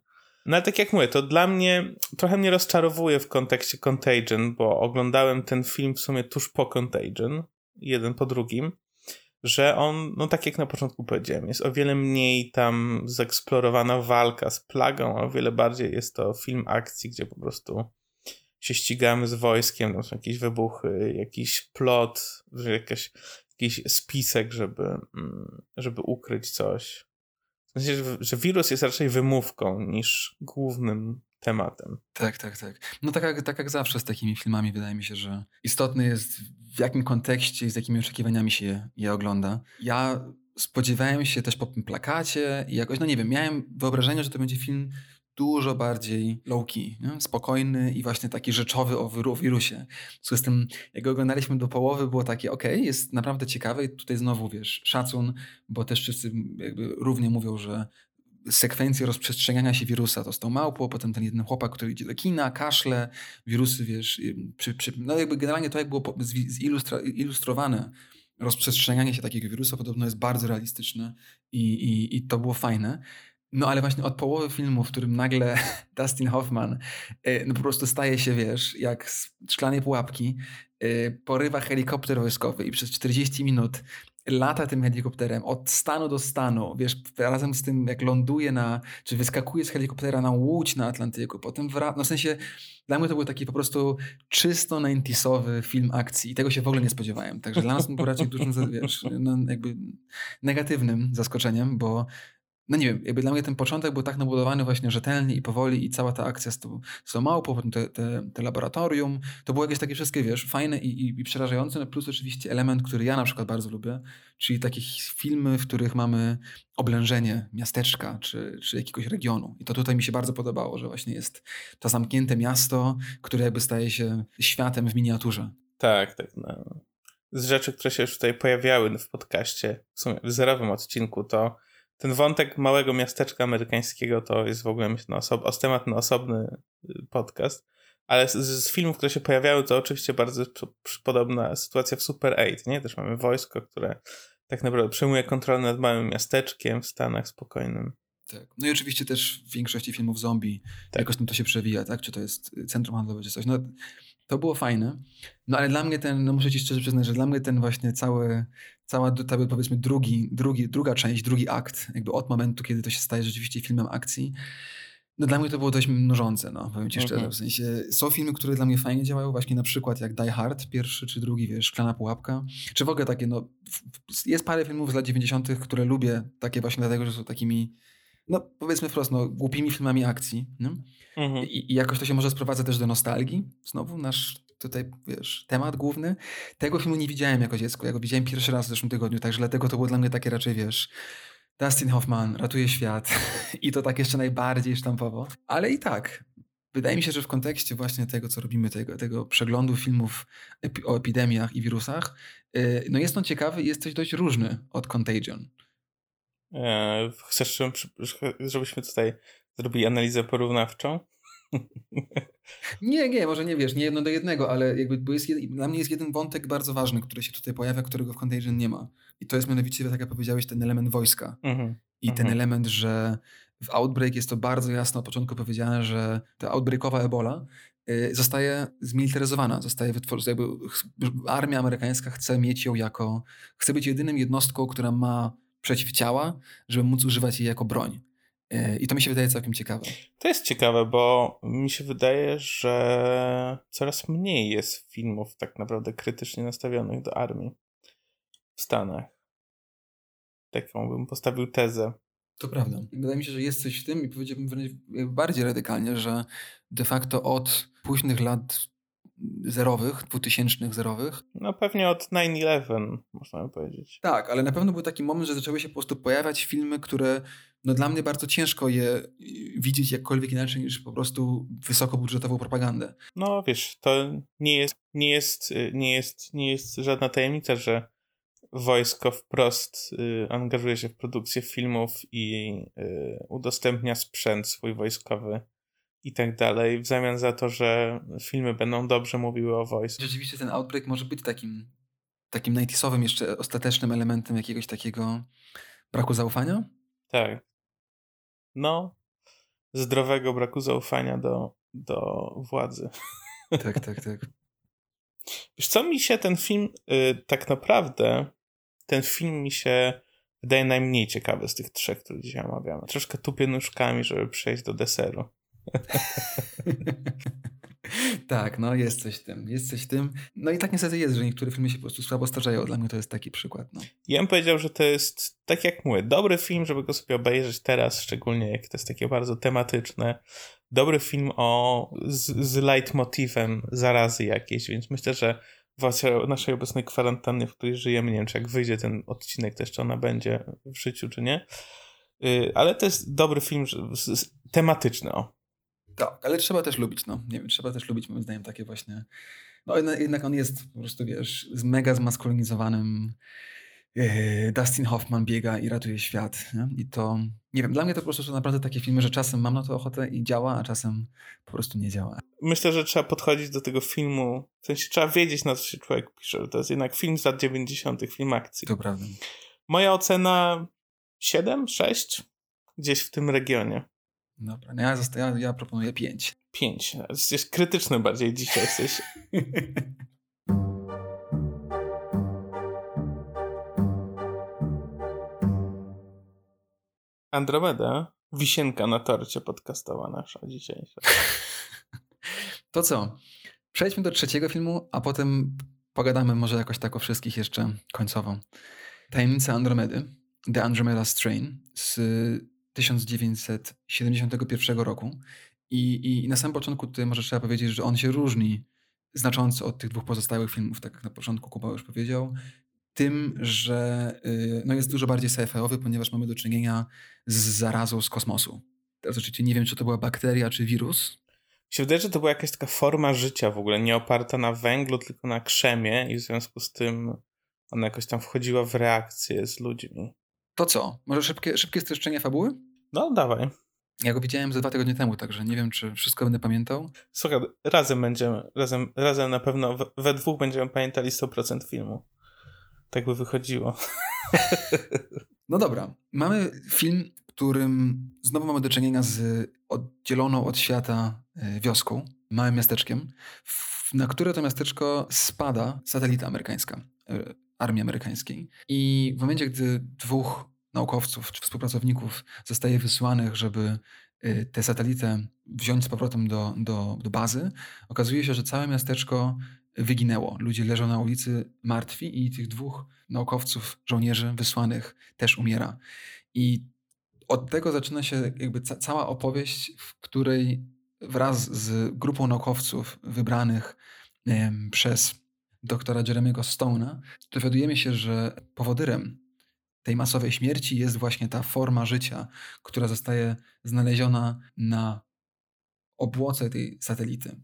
No ale tak jak mówię, to dla mnie trochę mnie rozczarowuje w kontekście Contagion, bo oglądałem ten film w sumie tuż po Contagion, jeden po drugim, że on, no tak jak na początku powiedziałem, jest o wiele mniej tam zeksplorowana walka z plagą, a o wiele bardziej jest to film akcji, gdzie po prostu się ścigamy z wojskiem, tam są jakieś wybuchy, jakiś plot, jakaś, jakiś spisek, żeby, mm, żeby ukryć coś. W sensie, że, że wirus jest raczej wymówką niż głównym tematem. Tak, tak, tak. No tak jak, tak jak zawsze z takimi filmami wydaje mi się, że istotne jest w jakim kontekście i z jakimi oczekiwaniami się je ogląda. Ja spodziewałem się też po tym plakacie i jakoś, no nie wiem, miałem wyobrażenie, że to będzie film dużo bardziej low-key, spokojny i właśnie taki rzeczowy o, o wirusie. W związku z tym, jak go oglądaliśmy do połowy, było takie, ok, jest naprawdę ciekawe i tutaj znowu, wiesz, szacun, bo też wszyscy jakby równie mówią, że sekwencje rozprzestrzeniania się wirusa. To z tą małpą, potem ten jeden chłopak, który idzie do kina, kaszle, wirusy, wiesz, przy, przy, no jakby generalnie to, jak było zilustrowane rozprzestrzenianie się takiego wirusa, podobno jest bardzo realistyczne i, i, i to było fajne. No ale właśnie od połowy filmu, w którym nagle Dustin Hoffman y, no po prostu staje się, wiesz, jak z szklanej pułapki, y, porywa helikopter wojskowy i przez 40 minut lata tym helikopterem od stanu do stanu, wiesz, razem z tym jak ląduje na, czy wyskakuje z helikoptera na łódź na Atlantyku, potem wraca, no w sensie dla mnie to był taki po prostu czysto 90 film akcji i tego się w ogóle nie spodziewałem, także dla nas był raczej dużym, wiesz, no jakby negatywnym zaskoczeniem, bo no nie wiem, jakby dla mnie ten początek był tak nabudowany właśnie rzetelnie i powoli i cała ta akcja z tą, z tą małpą, potem te, te, te, laboratorium, to było jakieś takie wszystkie, wiesz, fajne i, i, i przerażające, no plus oczywiście element, który ja na przykład bardzo lubię, czyli takie filmy, w których mamy oblężenie miasteczka czy, czy jakiegoś regionu. I to tutaj mi się bardzo podobało, że właśnie jest to zamknięte miasto, które jakby staje się światem w miniaturze. Tak, tak. No. Z rzeczy, które się już tutaj pojawiały w podcaście, w sumie w zerowym odcinku, to ten wątek małego miasteczka amerykańskiego to jest w ogóle myślę, oso- temat na osobny y, podcast. Ale z, z, filmów, które się pojawiały, to oczywiście bardzo podobna sytuacja w Super 8, nie? Też mamy wojsko, które tak naprawdę przejmuje kontrolę nad małym miasteczkiem w Stanach spokojnym. Tak. No i oczywiście też w większości filmów zombie tak. jakoś tam to się przewija, tak? Czy to jest centrum handlowe, czy coś. No, to było fajne. No ale dla mnie ten, no muszę ci szczerze przyznać, że dla mnie ten właśnie cały, cała, ta, powiedzmy drugi, drugi, druga część, drugi akt, jakby od momentu, kiedy to się staje rzeczywiście filmem akcji, no dla mnie to było dość nużące, no, powiem ci szczerze. Mhm. W sensie są filmy, które dla mnie fajnie działają, właśnie na przykład jak Die Hard, pierwszy czy drugi, wiesz, Szklana Pułapka. Czy w ogóle takie, no, jest parę filmów z lat 90., które lubię, takie właśnie dlatego, że są takimi, no powiedzmy wprost, no, głupimi filmami akcji. No? Mhm. I, I jakoś to się może sprowadza też do nostalgii. Znowu nasz tutaj, wiesz, temat główny. Tego filmu nie widziałem jako dziecko. Ja go widziałem pierwszy raz w zeszłym tygodniu, także dlatego to było dla mnie takie raczej, wiesz, Dustin Hoffman ratuje świat i to tak jeszcze najbardziej sztampowo. Ale i tak, wydaje mi się, że w kontekście właśnie tego, co robimy, tego, tego przeglądu filmów epi o epidemiach i wirusach, yy, no jest on ciekawy i jest coś dość różny od Contagion. Eee, chcesz, żebyśmy tutaj zrobili analizę porównawczą? Nie, nie, może nie wiesz, nie jedno do jednego, ale jakby, bo jest, dla mnie jest jeden wątek bardzo ważny, który się tutaj pojawia, którego w Contagion nie ma. I to jest mianowicie, tak jak powiedziałeś, ten element wojska. Mhm. I ten mhm. element, że w Outbreak jest to bardzo jasno od początku powiedziane, że ta outbreakowa ebola y, zostaje zmilitaryzowana, zostaje wytworzona, armia amerykańska chce mieć ją jako, chce być jedynym jednostką, która ma przeciwciała, żeby móc używać jej jako broń. E, I to mi się wydaje całkiem ciekawe. To jest ciekawe, bo mi się wydaje, że coraz mniej jest filmów tak naprawdę krytycznie nastawionych do armii w Stanach. Taką bym postawił tezę. To prawda. Wydaje mi się, że jest coś w tym i powiedziałbym wręcz bardziej radykalnie, że de facto od późnych lat zerowych, dwutysięcznych zerowych. No pewnie od 9-11, można by powiedzieć. Tak, ale na pewno był taki moment, że zaczęły się po prostu pojawiać filmy, które no dla mnie bardzo ciężko je widzieć jakkolwiek inaczej niż po prostu wysokobudżetową propagandę. No wiesz, to nie jest, nie jest, nie jest, nie jest żadna tajemnica, że wojsko wprost y, angażuje się w produkcję filmów i y, udostępnia sprzęt swój wojskowy i tak dalej, w zamian za to, że filmy będą dobrze mówiły o wojsku. Rzeczywiście ten Outbreak może być takim takim najtisowym jeszcze ostatecznym elementem jakiegoś takiego braku zaufania? Tak. No, zdrowego braku zaufania do, do władzy. Tak, tak, tak. Wiesz co, mi się ten film y, tak naprawdę, ten film mi się wydaje najmniej ciekawy z tych trzech, które dzisiaj omawiamy. Troszkę tupię nóżkami, żeby przejść do deseru. tak, no jest coś tym, jest coś tym. No i tak niestety jest, że niektóre filmy się po prostu słabo starzeją. Dla mnie to jest taki przykład. No. Ja bym powiedział, że to jest, tak jak mówię, dobry film, żeby go sobie obejrzeć teraz, szczególnie jak to jest takie bardzo tematyczne. Dobry film o, z, z leitmotivem zarazy jakiejś, więc myślę, że w naszej obecnej kwarantannie, w której żyjemy, nie wiem, czy jak wyjdzie ten odcinek, to jeszcze ona będzie w życiu, czy nie. Y, ale to jest dobry film tematyczny, o. Tak, ale trzeba też lubić, no. Nie wiem, trzeba też lubić, moim zdaniem, takie właśnie... No jednak on jest po prostu, wiesz, z mega zmaskulinizowanym yy, Dustin Hoffman biega i ratuje świat. Nie? I to, nie wiem, dla mnie to po prostu są naprawdę takie filmy, że czasem mam na to ochotę i działa, a czasem po prostu nie działa. Myślę, że trzeba podchodzić do tego filmu, w sensie trzeba wiedzieć, na co się człowiek pisze. To jest jednak film z lat 90., film akcji. To prawda. Moja ocena 7, 6, gdzieś w tym regionie. Dobra, no ja, ja, ja proponuję 5. 5. Jesteś krytyczny bardziej dzisiaj jesteś. Andromeda, wisienka na torcie podcastowa nasza dzisiejsza. To co? Przejdźmy do trzeciego filmu, a potem pogadamy może jakoś tak o wszystkich jeszcze końcowo. Tajemnica Andromedy, The Andromeda Strain z 1971 roku. I, I na samym początku tutaj może trzeba powiedzieć, że on się różni znacząco od tych dwóch pozostałych filmów, tak jak na początku Kuba już powiedział, tym, że y, no jest dużo bardziej sci-fiowy, ponieważ mamy do czynienia z zarazą z kosmosu. Teraz oczywiście nie wiem, czy to była bakteria, czy wirus. Się wydaje, że to była jakaś taka forma życia w ogóle, nie oparta na węglu, tylko na krzemie i w związku z tym ona jakoś tam wchodziła w reakcję z ludźmi. To co? Może szybkie, szybkie streszczenie fabuły? No, dawaj. Ja go widziałem ze dwa tygodnie temu, także nie wiem, czy wszystko będę pamiętał. Słuchaj, razem będziemy, razem, razem na pewno, we, dwóch będziemy pamiętali 100% filmu. Tak by wychodziło. No dobra. Mamy film, w którym znowu mamy do czynienia z oddzieloną od świata e, wioską, małym miasteczkiem, na które to miasteczko spada satelita amerykańska, e, armii amerykańskiej. I w momencie, gdy dwóch naukowców czy współpracowników zostaje wysłanych, żeby e, tę satelitę wziąć z powrotem do, do, do bazy, okazuje się, że całe miasteczko wyginęło. Ludzie leżą na ulicy martwi i tych dwóch naukowców, żołnierzy wysłanych też umiera. I od tego zaczyna się jakby ca cała opowieść, w której wraz z grupą naukowców wybranych przez doktora Jeremy'ego Stone'a dowiadujemy się, że powodyrem tej masowej śmierci jest właśnie ta forma życia, która zostaje znaleziona na obłoce tej satelity.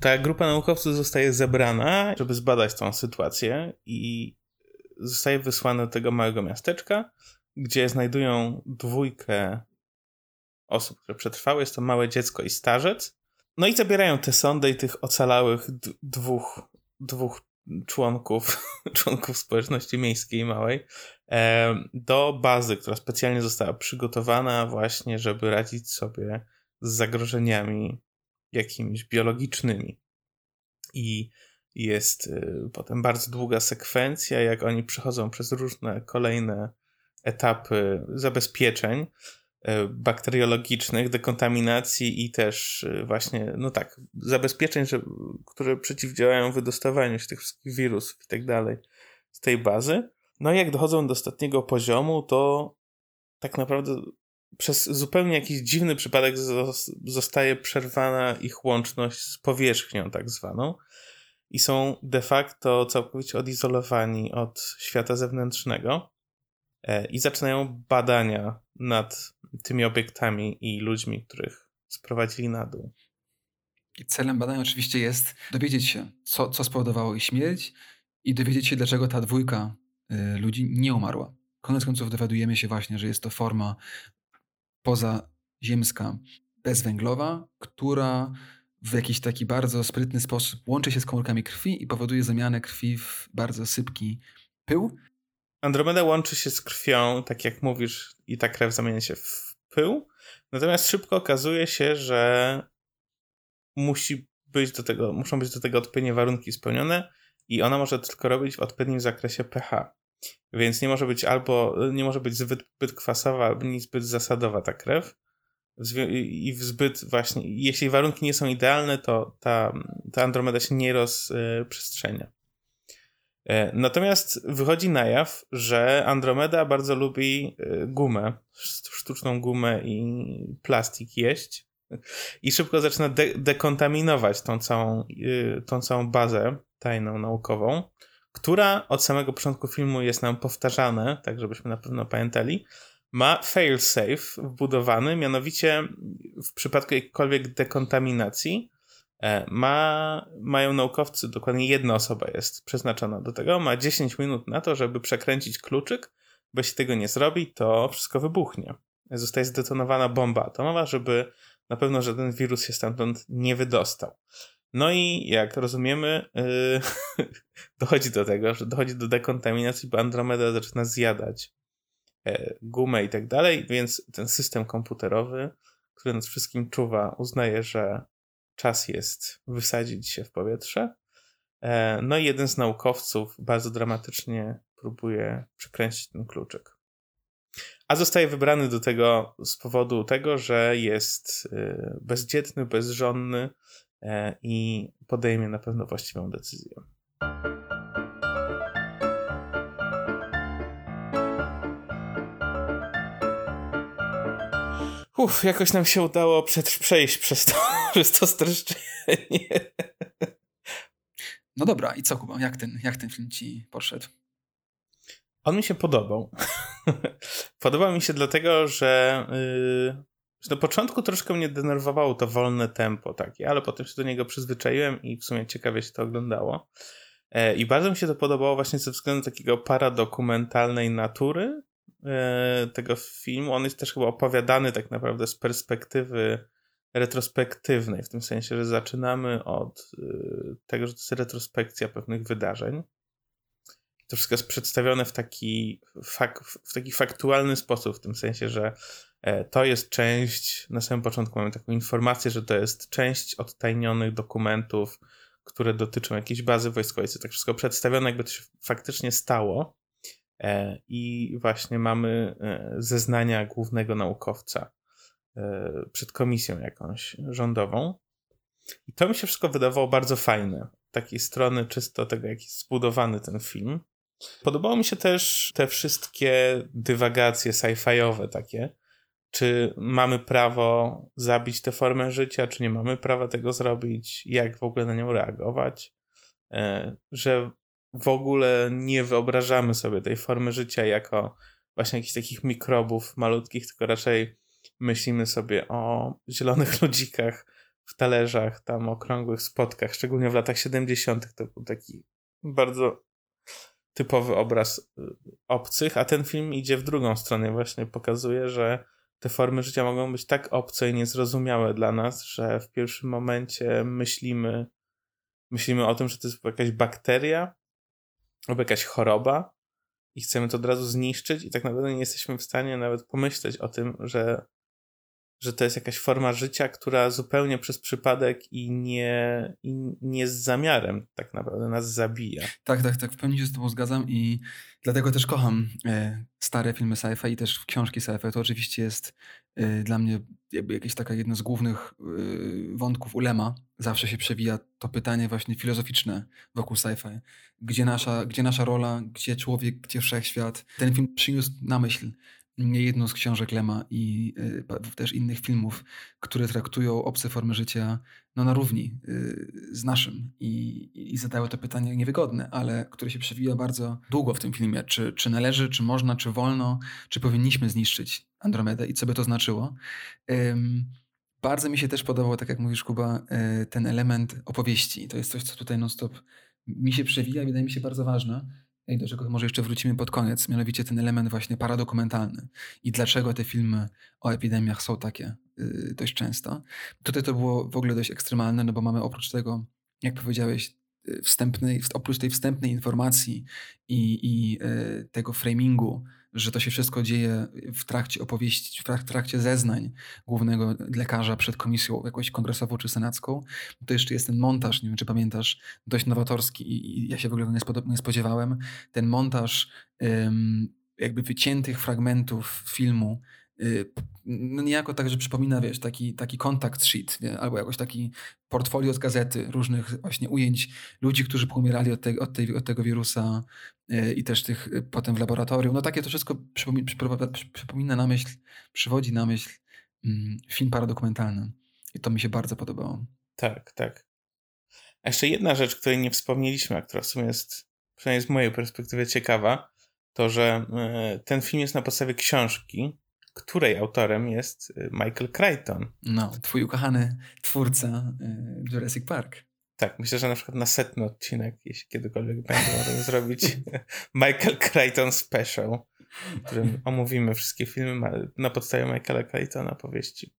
Ta grupa naukowców zostaje zebrana, żeby zbadać tą sytuację i zostaje wysłana do tego małego miasteczka, gdzie znajdują dwójkę osób, które przetrwały. Jest to małe dziecko i starzec. No i zabierają tę sondę i tych ocalałych dwóch, dwóch członków, członków społeczności miejskiej małej do bazy, która specjalnie została przygotowana właśnie, żeby radzić sobie z zagrożeniami jakimiś biologicznymi. I jest y, potem bardzo długa sekwencja, jak oni przechodzą przez różne kolejne etapy zabezpieczeń y, bakteriologicznych, dekontaminacji i też y, właśnie, no tak, zabezpieczeń, że, które przeciwdziałają wydostawaniu się tych wszystkich wirusów i tak dalej z tej bazy. No i jak dochodzą do ostatniego poziomu, to tak naprawdę przez zupełnie jakiś dziwny przypadek zostaje przerwana ich łączność z powierzchnią tak zwaną i są de facto całkowicie odizolowani od świata zewnętrznego e, i zaczynają badania nad tymi obiektami i ludźmi, których sprowadzili na dół. I celem badań oczywiście jest dowiedzieć się, co, co spowodowało ich śmierć i dowiedzieć się, dlaczego ta dwójka ludzi nie umarła. Koniec końców dowiadujemy się właśnie, że jest to forma pozaziemska, bezwęglowa, która w jakiś taki bardzo sprytny sposób łączy się z komórkami krwi i powoduje zamianę krwi w bardzo sypki pył. Andromeda łączy się z krwią, tak jak mówisz, i ta krew zamienia się w pył. Natomiast szybko okazuje się, że musi być do tego, muszą być do tego odpowiednie warunki spełnione i ona może tylko robić w odpowiednim zakresie pH. Więc nie może być albo nie może być zbyt, zbyt kwasowa, albo zbyt zasadowa ta krew. I w zbyt właśnie, jeśli warunki nie są idealne, to ta, ta Andromeda się nie rozprzestrzenia. E, natomiast wychodzi na jaw, że Andromeda bardzo lubi e, gumę, sztuczną gumę i plastik jeść i szybko zaczyna de dekontaminować tą całą, e, tą całą bazę tajną naukową, która od samego początku filmu jest nam powtarzane, tak żebyśmy na pewno pamiętali, ma failsafe wbudowany, mianowicie w przypadku jakiejkolwiek dekontaminacji E, ma, mają naukowcy, dokładnie jedna osoba jest przeznaczona do tego, ma 10 minut na to, żeby przekręcić kluczyk, bo jeśli tego nie zrobi, to wszystko wybuchnie. Zostaje zdetonowana bomba atomowa, żeby na pewno żaden wirus się stamtąd nie wydostał. No i jak rozumiemy, yy, dochodzi do tego, że dochodzi do dekontaminacji, bo Andromeda zaczyna zjadać yy, gumę i tak dalej, więc ten system komputerowy, który nad wszystkim czuwa, uznaje, że czas jest wysadzić się w powietrze. E, no i jeden z naukowców bardzo dramatycznie próbuje przekręcić ten kluczyk. A zostaje wybrany do tego z powodu tego, że jest e, bezdzietny, bezżonny e, i podejmie na pewno właściwą decyzję. Uff, jakoś nam się udało przejść przez to, przez to streszczenie. No dobra, i co Kuba, jak ten, jak ten film ci poszedł? On mi się podobał. podobał mi się dlatego, że yy, na początku troszkę mnie denerwowało to wolne tempo takie, ale potem się do niego przyzwyczaiłem i w sumie ciekawie się to oglądało. E, I bardzo mi się to podobało właśnie ze względu takiego paradokumentalnej natury, E, tego filmu. On jest też chyba opowiadany tak naprawdę z perspektywy retrospektywnej, w tym sensie, że zaczynamy od e, tego, że to jest retrospekcja pewnych wydarzeń. To wszystko jest przedstawione w taki, fak, w taki faktualny sposób, w tym sensie, że to jest część, na samym początku mamy taką informację, że to jest część odtajnionych dokumentów, które dotyczą jakiejś bazy wojskowej. To tak wszystko przedstawione, jakby to się faktycznie stało. E, I właśnie mamy e, zeznania głównego naukowca e, przed komisją jakąś rządową. I to mi się wszystko wydawało bardzo fajne. Takiej strony czysto tego, jak jest zbudowany ten film. Podobało mi się też te wszystkie dywagacje sci-fiowe takie. Czy mamy prawo zabić tę formę życia, czy nie mamy prawa tego zrobić, jak w ogóle na nią reagować. Że w ogóle nie wyobrażamy sobie tej formy życia jako właśnie jakichś takich mikrobów malutkich, tylko raczej myślimy sobie o zielonych ludzikach w talerzach, tam okrągłych spotkach, szczególnie w latach 70. to był taki bardzo typowy obraz y, obcych, a ten film idzie w drugą stronę, właśnie pokazuje, że te formy życia mogą być tak obce i niezrozumiałe dla nas, że w pierwszym momencie myślimy, myślimy o tym, że to jest jakaś bakteria, albo jakaś choroba i chcemy to od razu zniszczyć i tak naprawdę nie jesteśmy w stanie nawet pomyśleć o tym, że, że to jest jakaś forma życia, która zupełnie przez przypadek i nie, i nie z zamiarem tak naprawdę nas zabija. Tak, tak, tak, w pełni się z tobą zgadzam i dlatego też kocham e, stare filmy sci-fi i też książki sci-fi. To oczywiście jest e, dla mnie jakby jakieś taka jedno z głównych e, wątków ulema. Zawsze się przewija to pytanie właśnie filozoficzne wokół sci-fi. Gdzie nasza, gdzie nasza rola, gdzie człowiek, gdzie wszechświat. Ten film przyniósł na myśl nie jedną z książek Lema i y, też innych filmów, które traktują obce formy życia no, na równi y, z naszym i, i zadały to pytanie niewygodne, ale które się przewija bardzo długo w tym filmie. Czy, czy należy, czy można, czy wolno, czy powinniśmy zniszczyć Andromedę i co by to znaczyło. bardzo mi się też podobał, tak jak mówisz Kuba, y, ten element opowieści. To jest coś, co tutaj non-stop mi się przewija wydaje mi się bardzo ważne i do czego może jeszcze wrócimy pod koniec, mianowicie ten element właśnie paradokumentalny i dlaczego te filmy o epidemiach są takie y, dość często. Tutaj to było w ogóle dość ekstremalne, no bo mamy oprócz tego, jak powiedziałeś, y, wstępnej, oprócz tej wstępnej informacji i, i tego framingu, że to się wszystko dzieje w trakcie opowieści, w trakcie zeznań głównego lekarza przed komisją jakąś kongresową czy senacką, to jeszcze jest ten montaż, nie wiem czy pamiętasz, dość nowatorski i, ja się w ogóle nie spodziewałem. Ten montaż jakby wyciętych fragmentów filmu no niejako tak, że przypomina, wiesz, taki, taki kontakt sheet, nie? albo jakoś taki portfolio z gazety różnych właśnie ujęć ludzi, którzy pomierali od, te, od, tej, od tego wirusa yy, i też tych yy, potem w laboratorium. No takie to wszystko przypomina, przypomina na myśl, przywodzi na myśl yy, film paradokumentalny. I to mi się bardzo podobało. Tak, tak. A jeszcze jedna rzecz, której nie wspomnieliśmy, a która w sumie jest, przynajmniej z mojej perspektywy ciekawa, to że y, ten film jest na podstawie książki, której autorem jest y, Michael Crichton. No, twój ukochany twórca y, Jurassic Park. Tak, myślę, że na przykład na setny odcinek, jeśli kiedykolwiek będzie, możemy zrobić Michael Crichton Special, w którym omówimy wszystkie filmy na podstawie Michaela Crichtona powieści.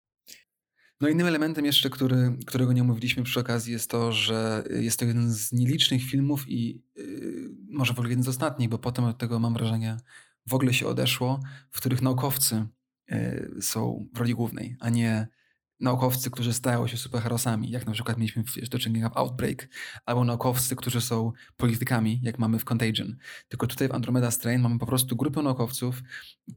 No innym elementem jeszcze, który, którego nie omówiliśmy przy okazji jest to, że jest to jeden z nielicznych filmów i yy, może w ogóle jeden z ostatnich, bo potem od tego mam wrażenie w ogóle się odeszło, w których naukowcy są w roli głównej, a nie naukowcy, którzy stają się superherosami, jak na przykład mieliśmy do czynienia w Outbreak, albo naukowcy, którzy są politykami, jak mamy w Contagion. Tylko tutaj w Andromeda Strain mamy po prostu grupę naukowców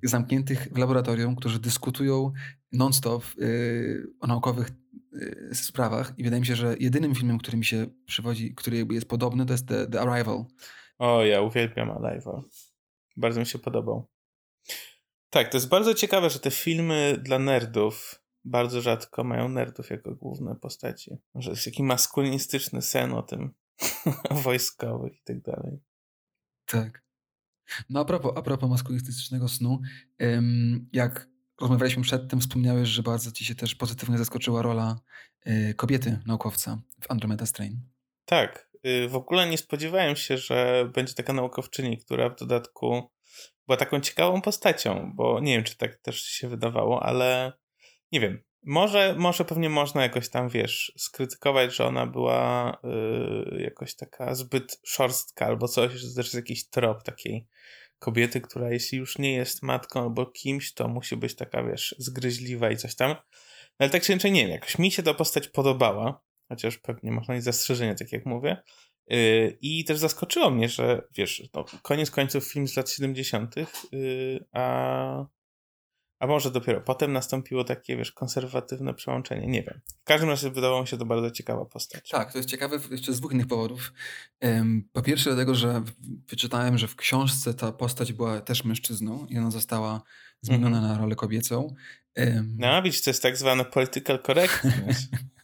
zamkniętych w laboratorium, którzy dyskutują non-stop yy, o naukowych yy, sprawach i wydaje mi się, że jedynym filmem, który mi się przywodzi, który jest podobny, to jest The, The Arrival. O, ja uwielbiam Arrival. Bardzo mi się podobał. Tak, to jest bardzo ciekawe, że te filmy dla nerdów bardzo rzadko mają nerdów jako główne postaci. Że jest taki maskulinistyczny sen o tym, wojskowych i tak dalej. Tak. No a propos, a propos maskulinistycznego snu, jak rozmawialiśmy przedtem, wspomniałeś, że bardzo ci się też pozytywnie zaskoczyła rola y, kobiety naukowca w Andromeda Strain. Tak. Y, w ogóle nie spodziewałem się, że będzie taka naukowczyni, która w dodatku była taką ciekawą postacią, bo nie wiem, czy tak też się wydawało, ale nie wiem. Może, może pewnie można jakoś tam, wiesz, skrytykować, że ona była yy, jakoś taka zbyt szorstka albo coś, że też jest jakiś trop takiej kobiety, która jeśli już nie jest matką albo kimś, to musi być taka, wiesz, zgryźliwa i coś tam. No ale tak czy inaczej, nie wiem, jakoś mi się ta postać podobała, chociaż pewnie można mieć zastrzeżenia, tak jak mówię. Y, I też zaskoczyło mnie, że wiesz, no, koniec końców film z lat 70., y, a, a może dopiero potem nastąpiło takie, wiesz, konserwatywne przełączenie. Nie wiem. W każdym razie wydawało mi się to bardzo ciekawa postać. Tak, to jest ciekawe jeszcze z dwóch innych powodów. Po pierwsze, dlatego, że wyczytałem, że w książce ta postać była też mężczyzną i ona została zmieniona mm -hmm. na rolę kobiecą. No, widzisz, to jest tak zwane political correctness.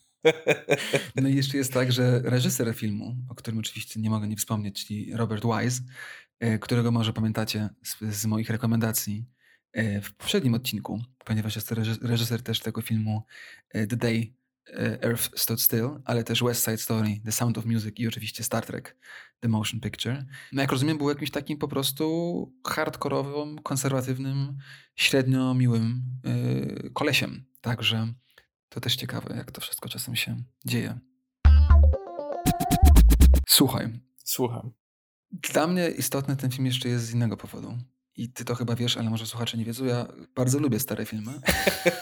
No i jeszcze jest tak, że reżyser filmu, o którym oczywiście nie mogę nie wspomnieć, czyli Robert Wise, e, którego może pamiętacie z, z moich rekomendacji e, w poprzednim odcinku, ponieważ jest to reżyser też tego filmu e, The Day Earth Stood Still, ale też West Side Story, The Sound of Music i oczywiście Star Trek The Motion Picture. No jak rozumiem, był jakimś takim po prostu hardkorowym, konserwatywnym, średnio miłym yy, kolesiem. Także to też ciekawe, jak to wszystko czasem się dzieje. Słuchaj. Słucham. Dla mnie istotny ten film jeszcze jest z innego powodu. I ty to chyba wiesz, ale może słuchacze nie wiedzą. Ja bardzo lubię stare filmy.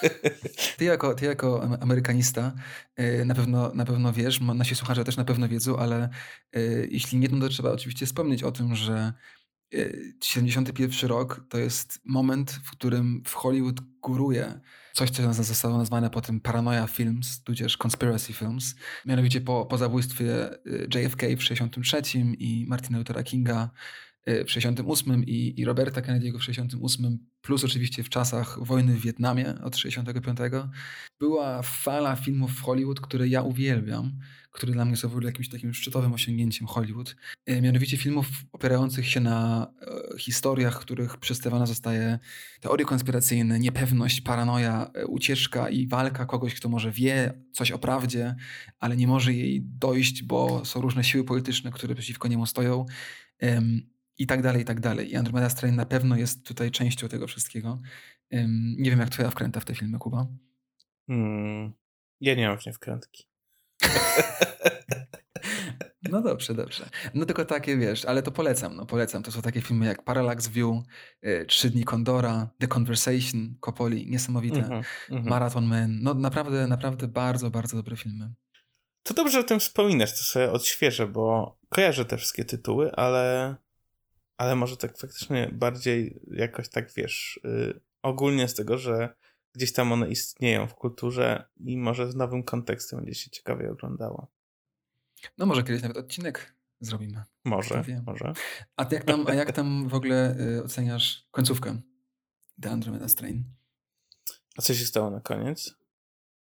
ty, jako, ty jako amerykanista y, na pewno, na pewno wiesz, nasi słuchacze też na pewno wiedzą, ale y, jeśli nie, to trzeba oczywiście wspomnieć o tym, że 71 y, rok to jest moment, w którym w Hollywood góruje coś, co zostało nazwane potem Paranoia Films, tudzież Conspiracy Films. Mianowicie po, po zabójstwie y, JFK w 63 i Martina Luthera Kinga y, w 68 i, i Roberta Kennedy'ego w 68, plus oczywiście w czasach wojny w Wietnamie od 65, była fala filmów w Hollywood, które ja uwielbiam, które dla mnie są w ogóle jakimś takim szczytowym osiągnięciem Hollywood. E, mianowicie filmów opierających się na e, historiach, których przedstawiona zostaje teorie konspiracyjne, niepewność, paranoja, e, ucieczka i walka kogoś, kto może wie coś o prawdzie, ale nie może jej dojść, bo są różne siły polityczne, które przeciwko niemu stoją. I tak dalej, i tak dalej. I Andromeda Strain na pewno jest tutaj częścią tego wszystkiego. Nie wiem, jak twoja wkręta w te filmy, Kuba. Hmm. Ja nie mam w nie wkrętki. No dobrze, dobrze. No tylko takie, wiesz, ale to polecam, no polecam. To są takie filmy jak Parallax View, y, Trzy dni Kondora, The Conversation, Coppoli, niesamowite, mm -hmm, Marathon Man. No naprawdę, naprawdę bardzo, bardzo dobre filmy. To dobrze że o tym wspominasz, to sobie odświeżę, bo kojarzę te wszystkie tytuły, ale, ale może tak faktycznie bardziej jakoś tak, wiesz, yy, ogólnie z tego, że gdzieś tam one istnieją w kulturze i może z nowym kontekstem będzie się ciekawie oglądało. No może kiedyś nawet odcinek zrobimy. Może, może. A jak tam, a jak tam w ogóle y, oceniasz końcówkę The Andromeda Strain? A co się stało na koniec?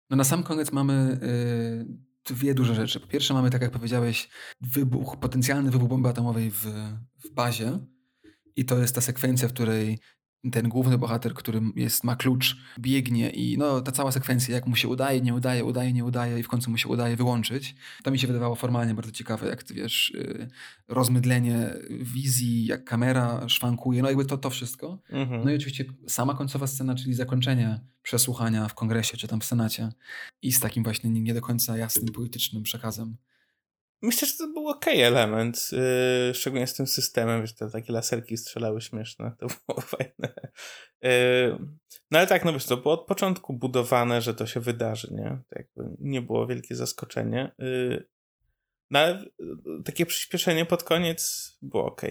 No na sam koniec mamy y, dwie duże rzeczy. Po pierwsze mamy, tak jak powiedziałeś, wybuch, potencjalny wybuch bomby atomowej w, w bazie. I to jest ta sekwencja, w której ten główny bohater, który jest, ma klucz, biegnie i no, ta cała sekwencja, jak mu się udaje, nie udaje, udaje, nie udaje i w końcu mu się udaje wyłączyć. To mi się wydawało formalnie bardzo ciekawe, jak ty wiesz, y, rozmydlenie wizji, jak kamera szwankuje, no jakby to, to wszystko. Mhm. No i oczywiście sama końcowa scena, czyli zakończenie przesłuchania w kongresie czy tam w senacie i z takim właśnie nie do końca jasnym, politycznym przekazem. Myślę, że to był ok element, yy, szczególnie z tym systemem, że te takie laserki strzelały śmieszne, to było fajne. Yy, no ale tak, no wiesz, to było od początku budowane, że to się wydarzy, nie? To jakby nie było wielkie zaskoczenie. Yy, no ale y, takie przyspieszenie pod koniec było ok.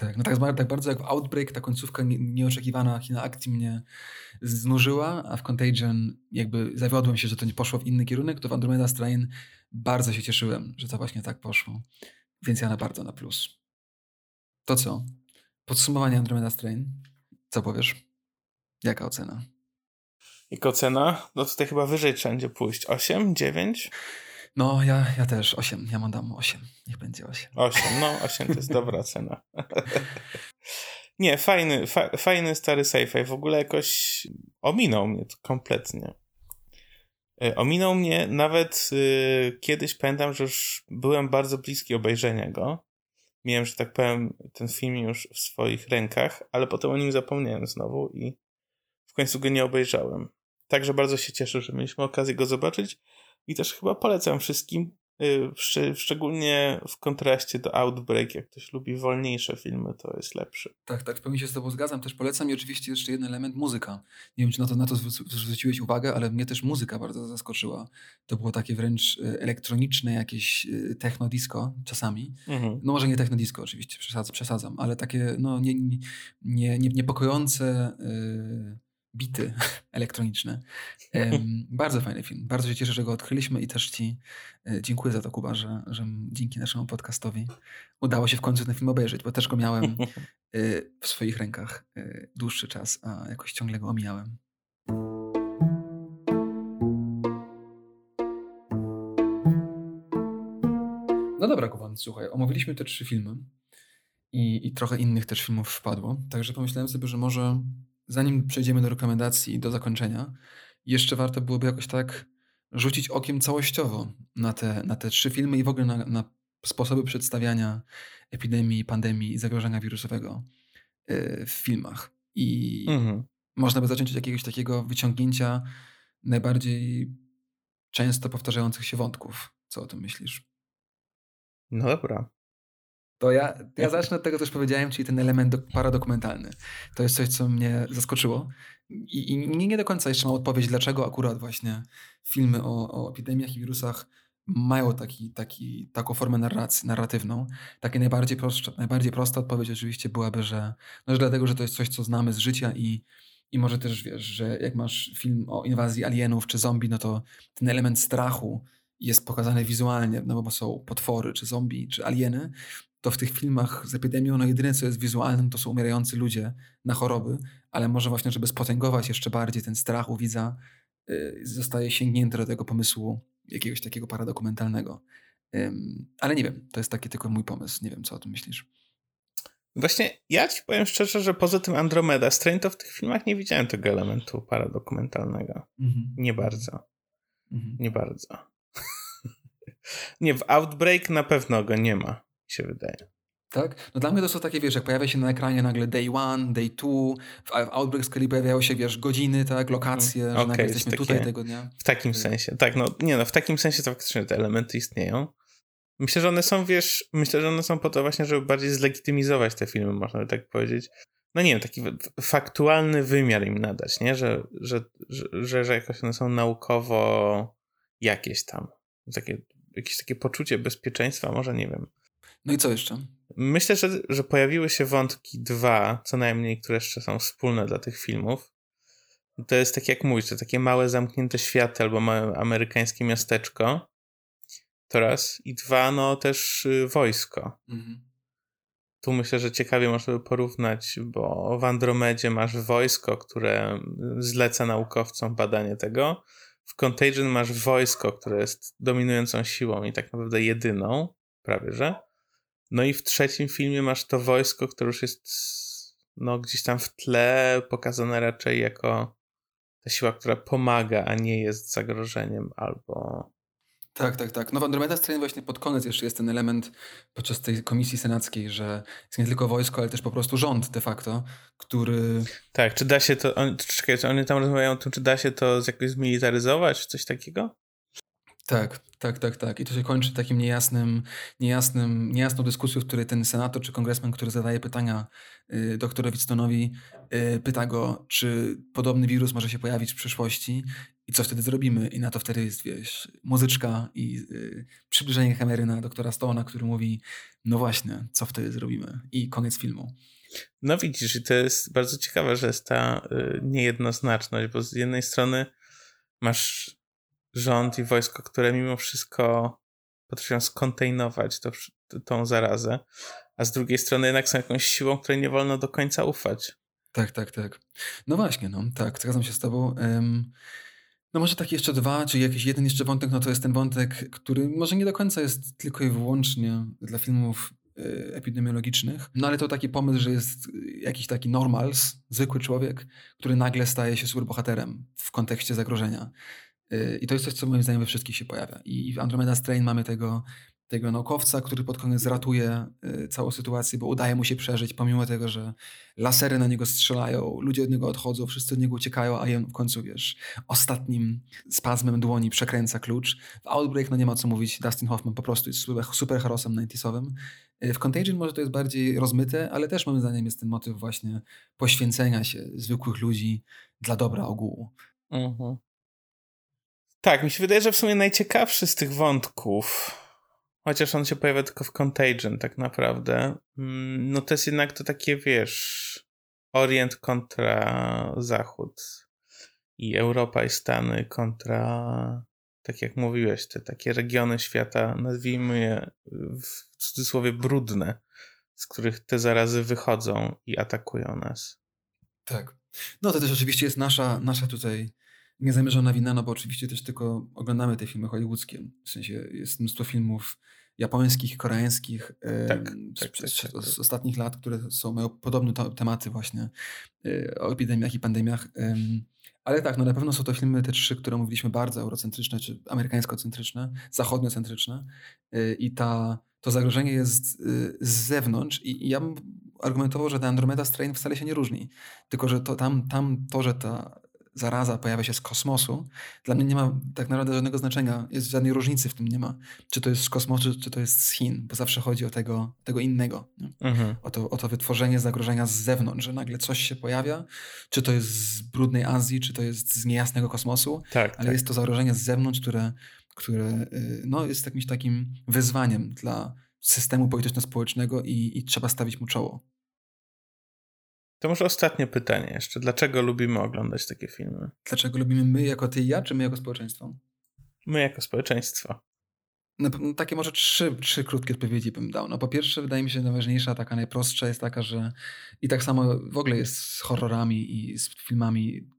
Tak, no tak, tak bardzo jak w Outbreak ta końcówka nie, nieoczekiwana China akcji mnie znużyła, a w Contagion jakby zawiodłem się, że to nie poszło w inny kierunek, to w Andromeda Strain bardzo się cieszyłem, że to właśnie tak poszło. Więc ja na bardzo na plus. To co? Podsumowanie Andromeda Strain. Co powiesz? Jaka ocena? Jaka ocena? No tutaj chyba wyżej wszędzie pójść. 8? 9? No, ja, ja też 8. Ja mam dam 8. Niech będzie 8. 8, no 8 to jest dobra cena. Nie, fajny, fa fajny stary sci-fi. W ogóle jakoś ominął mnie to kompletnie. E, ominął mnie nawet y, kiedyś, pamiętam, że już byłem bardzo bliski obejrzenia go. Miałem, że tak powiem, ten film już w swoich rękach, ale potem o nim zapomniałem znowu i w końcu go nie obejrzałem. Także bardzo się cieszę, że mieliśmy okazję go zobaczyć i też chyba polecam wszystkim, Y, szczególnie w kontraście do Outbreak, jak ktoś lubi wolniejsze filmy, to jest lepszy. Tak, tak, w pełni się z tobą zgadzam. Też polecam i oczywiście jeszcze jeden element, muzyka. Nie wiem, czy na to, na to zwróciłeś uwagę, ale mnie też muzyka bardzo zaskoczyła. To było takie wręcz y, elektroniczne jakieś y, techno-disco czasami. Mhm. No może nie techno-disco oczywiście, przesadzam, przesadzam ale takie no, nie, nie, nie, niepokojące... Yy bity elektroniczne. Bardzo fajny film. Bardzo się cieszę, że go odkryliśmy i też Ci e, dziękuję za to, Kuba, że, że dzięki naszemu podcastowi udało się w końcu ten film obejrzeć, bo też go miałem e, w swoich rękach e, dłuższy czas, a jakoś ciągle go omijałem. No dobra, Kuba, słuchaj, omówiliśmy te trzy filmy i, i trochę innych też filmów wpadło, także pomyślałem sobie, że może zanim przejdziemy do rekomendacji i do zakończenia, jeszcze warto byłoby jakoś tak rzucić okiem całościowo na te, na te trzy filmy i w ogóle na, na sposoby przedstawiania epidemii, pandemii i zagrożenia wirusowego y, w filmach. I mhm. można by zacząć od jakiegoś takiego wyciągnięcia najbardziej często powtarzających się wątków. Co o tym myślisz? No dobra. To ja, ja zacznę od tego, co już powiedziałem, czyli ten element paradokumentalny. To jest coś, co mnie zaskoczyło. I, i nie, nie do końca jeszcze mam odpowiedź, dlaczego akurat właśnie filmy o, o epidemiach i wirusach mają taki, taki, taką formę narracji, narratywną. Takie najbardziej, prosta, najbardziej prosta odpowiedź oczywiście byłaby, że, no, że dlatego, że to jest coś, co znamy z życia i, i może też wiesz, że jak masz film o inwazji alienów czy zombie, no to ten element strachu jest pokazany wizualnie, no bo są potwory, czy zombie, czy alieny, to w tych filmach z epidemią, no jedyne co jest wizualne, to są umierający ludzie na choroby, ale może właśnie, żeby spotęgować jeszcze bardziej ten strach u widza, yy, zostaje sięgnięty do tego pomysłu jakiegoś takiego paradokumentalnego. Yy, ale nie wiem, to jest taki tylko mój pomysł. Nie wiem, co o tym myślisz. Właśnie ja ci powiem szczerze, że poza tym Andromeda Strain to w tych filmach nie widziałem tego elementu paradokumentalnego. Mhm. Nie bardzo. Mhm. Nie bardzo. nie, w Outbreak na pewno go nie ma się wydaje. Tak? No dla mnie to są takie, wiesz, jak pojawia się na ekranie nagle day one, day two, w Outbreak kolei pojawiają się, wiesz, godziny, tak, lokacje, mm. że okay, nagle jesteśmy takie, tutaj tego dnia. W takim tak. sensie, tak, no nie no, w takim sensie to faktycznie te elementy istnieją. Myślę, że one są, wiesz, myślę, że one są po to właśnie, żeby bardziej zlegitymizować te filmy, można by tak powiedzieć. No nie wiem, taki faktualny wymiar im nadać, nie? Że, że, że, że jakoś one są naukowo jakieś tam. Takie, jakieś takie poczucie bezpieczeństwa, może nie wiem. No i co jeszcze? Myślę, że, że pojawiły się wątki dwa, co najmniej, które jeszcze są wspólne dla tych filmów. To jest tak jak mówisz, to takie małe zamknięte światy albo małe amerykańskie miasteczko. To raz. I dwa, no też y, wojsko. Mhm. Tu myślę, że ciekawie można by porównać, bo w Andromedzie masz wojsko, które zleca naukowcom badanie tego. W Contagion masz wojsko, które jest dominującą siłą i tak naprawdę jedyną, prawie że. No i w trzecim filmie masz to wojsko, które już jest no, gdzieś tam w tle pokazane raczej jako ta siła, która pomaga, a nie jest zagrożeniem albo tak, tak, tak. No w Andromeda Strain właśnie pod koniec jeszcze jest ten element podczas tej komisji senackiej, że jest nie tylko wojsko, ale też po prostu rząd de facto, który... Tak, czy da się to... On, czekaj, czy oni tam rozmawiają o tym, czy da się to jakoś zmilitaryzować, coś takiego? Tak, tak, tak, tak. I to się kończy takim niejasnym, niejasnym, niejasną dyskusją, w której ten senator czy kongresmen, który zadaje pytania y, doktorowi Stonowi, y, pyta go, czy podobny wirus może się pojawić w przyszłości i co wtedy zrobimy. I na to wtedy jest, wiesz, muzyczka i y, przybliżenie kamery na doktora Stona, który mówi, no właśnie, co wtedy zrobimy. I koniec filmu. No widzisz, i to jest bardzo ciekawe, że jest ta y, niejednoznaczność, bo z jednej strony masz rząd i wojsko, które mimo wszystko potrafią skontejnować to, tą zarazę, a z drugiej strony jednak są jakąś siłą, której nie wolno do końca ufać. Tak, tak, tak. No właśnie, no tak, zgadzam się z tobą. Um, no może tak jeszcze dwa, czy jakiś jeden jeszcze wątek, no to jest ten wątek, który może nie do końca jest tylko i wyłącznie dla filmów y, epidemiologicznych, no ale to taki pomysł, że jest jakiś taki normals, zwykły człowiek, który nagle staje się superbohaterem w kontekście zagrożenia. Y, I to jest coś, co moim zdaniem we wszystkich się pojawia. I w Andromeda Strain mamy tego, tego naukowca, który pod koniec ratuje y, całą sytuację, bo udaje mu się przeżyć, pomimo tego, że lasery na niego strzelają, ludzie od niego odchodzą, wszyscy od niego uciekają, a on w końcu, wiesz, ostatnim spazmem dłoni przekręca klucz. W Outbreak, no nie ma co mówić, Dustin Hoffman po prostu jest super, super herosem 90 y, W Contagion może to jest bardziej rozmyte, ale też moim zdaniem jest ten motyw właśnie poświęcenia się zwykłych ludzi dla dobra ogółu. Mhm. Tak, mi się wydaje, że w sumie najciekawszy z tych wątków, chociaż on się pojawia tylko w Contagion tak naprawdę, mm, no to jest jednak to takie, wiesz, Orient kontra Zachód i Europa i Stany kontra, tak jak mówiłeś, te takie regiony świata, nazwijmy je w cudzysłowie brudne, z których te zarazy wychodzą i atakują nas. Tak. No to też oczywiście jest nasza, nasza tutaj niezamierzona wina, no bo oczywiście też tylko oglądamy te filmy hollywoodzkie. W sensie jest mnóstwo filmów japońskich, koreańskich tak, z, tak, tak, tak, z, ostatnich lat, które są, mają podobne tematy właśnie y, o epidemiach i pandemiach. Ale tak, no na pewno są to filmy te trzy, które mówiliśmy bardzo eurocentryczne, czy amerykańskocentryczne, zachodniocentryczne y, i ta, to zagrożenie jest y, z zewnątrz i, i ja bym argumentował, że ta Andromeda Strain wcale się nie różni. Tylko, że to tam, tam to, że ta zaraza pojawia się z kosmosu, dla mnie nie ma tak naprawdę żadnego znaczenia, jest żadnej różnicy w tym nie ma. Czy to jest z kosmosu, czy to jest z Chin, bo zawsze chodzi o tego, tego innego. Mhm. O, to, o to wytworzenie zagrożenia z zewnątrz, że nagle coś się pojawia, czy to jest z brudnej Azji, czy to jest z niejasnego kosmosu, tak, ale tak. jest to zagrożenie z zewnątrz, które, które y, no, jest jakimś takim wyzwaniem dla systemu polityczno-społecznego i, i trzeba stawić mu czoło. To może ostatnie pytanie jeszcze. Dlaczego lubimy oglądać takie filmy? Dlaczego lubimy my jako ty i ja, czy my jako społeczeństwo? My jako społeczeństwo. No, takie może trzy, trzy krótkie odpowiedzi bym dał. No po pierwsze, wydaje mi się najważniejsza, taka najprostsza jest taka, że i tak samo w ogóle jest z horrorami i z filmami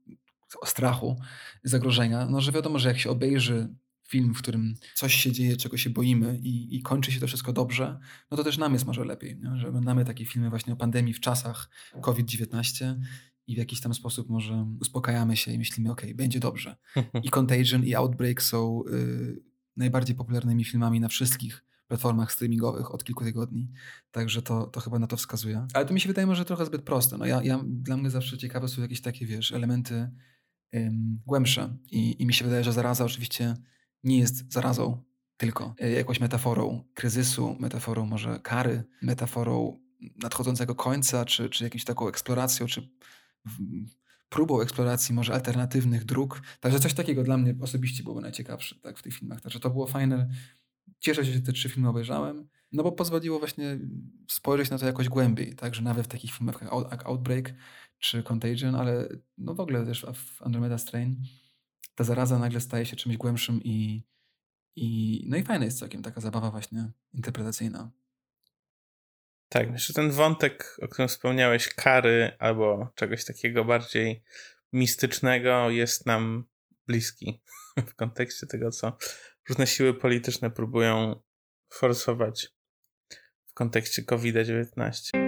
o strachu, zagrożenia, no że wiadomo, że jak się obejrzy film, w którym coś się dzieje, czego się boimy i, i kończy się to wszystko dobrze, no to też nam jest może lepiej, nie? że oglądamy takie filmy właśnie o pandemii w czasach COVID-19 i w jakiś tam sposób może uspokajamy się i myślimy, ok, będzie dobrze. I Contagion i Outbreak są y, najbardziej popularnymi filmami na wszystkich platformach streamingowych od kilku tygodni. Także to, to chyba na to wskazuje. Ale to mi się wydaje może trochę zbyt proste. No ja, ja, dla mnie zawsze ciekawe są jakieś takie, wiesz, elementy ym, głębsze. I, I mi się wydaje, że zaraza oczywiście nie jest zarazą tylko e, jakąś metaforą kryzysu, metaforą może kary, metaforą nadchodzącego końca, czy, czy jakąś taką eksploracją, czy próbą eksploracji może alternatywnych dróg. Także coś takiego dla mnie osobiście byłoby najciekawsze tak, w tych filmach. Także to było fajne. Cieszę się, że te trzy filmy obejrzałem, no bo pozwoliło właśnie spojrzeć na to jakoś głębiej, także nawet w takich filmach jak Outbreak czy Contagion, ale no w ogóle też w Andromeda Strain ta zaraza nagle staje się czymś głębszym i, i no i fajna jest całkiem taka zabawa właśnie interpretacyjna. Tak, myślę, że ten wątek, o którym wspomniałeś, kary albo czegoś takiego bardziej mistycznego jest nam bliski w kontekście tego, co różne siły polityczne próbują forsować w kontekście COVID-19.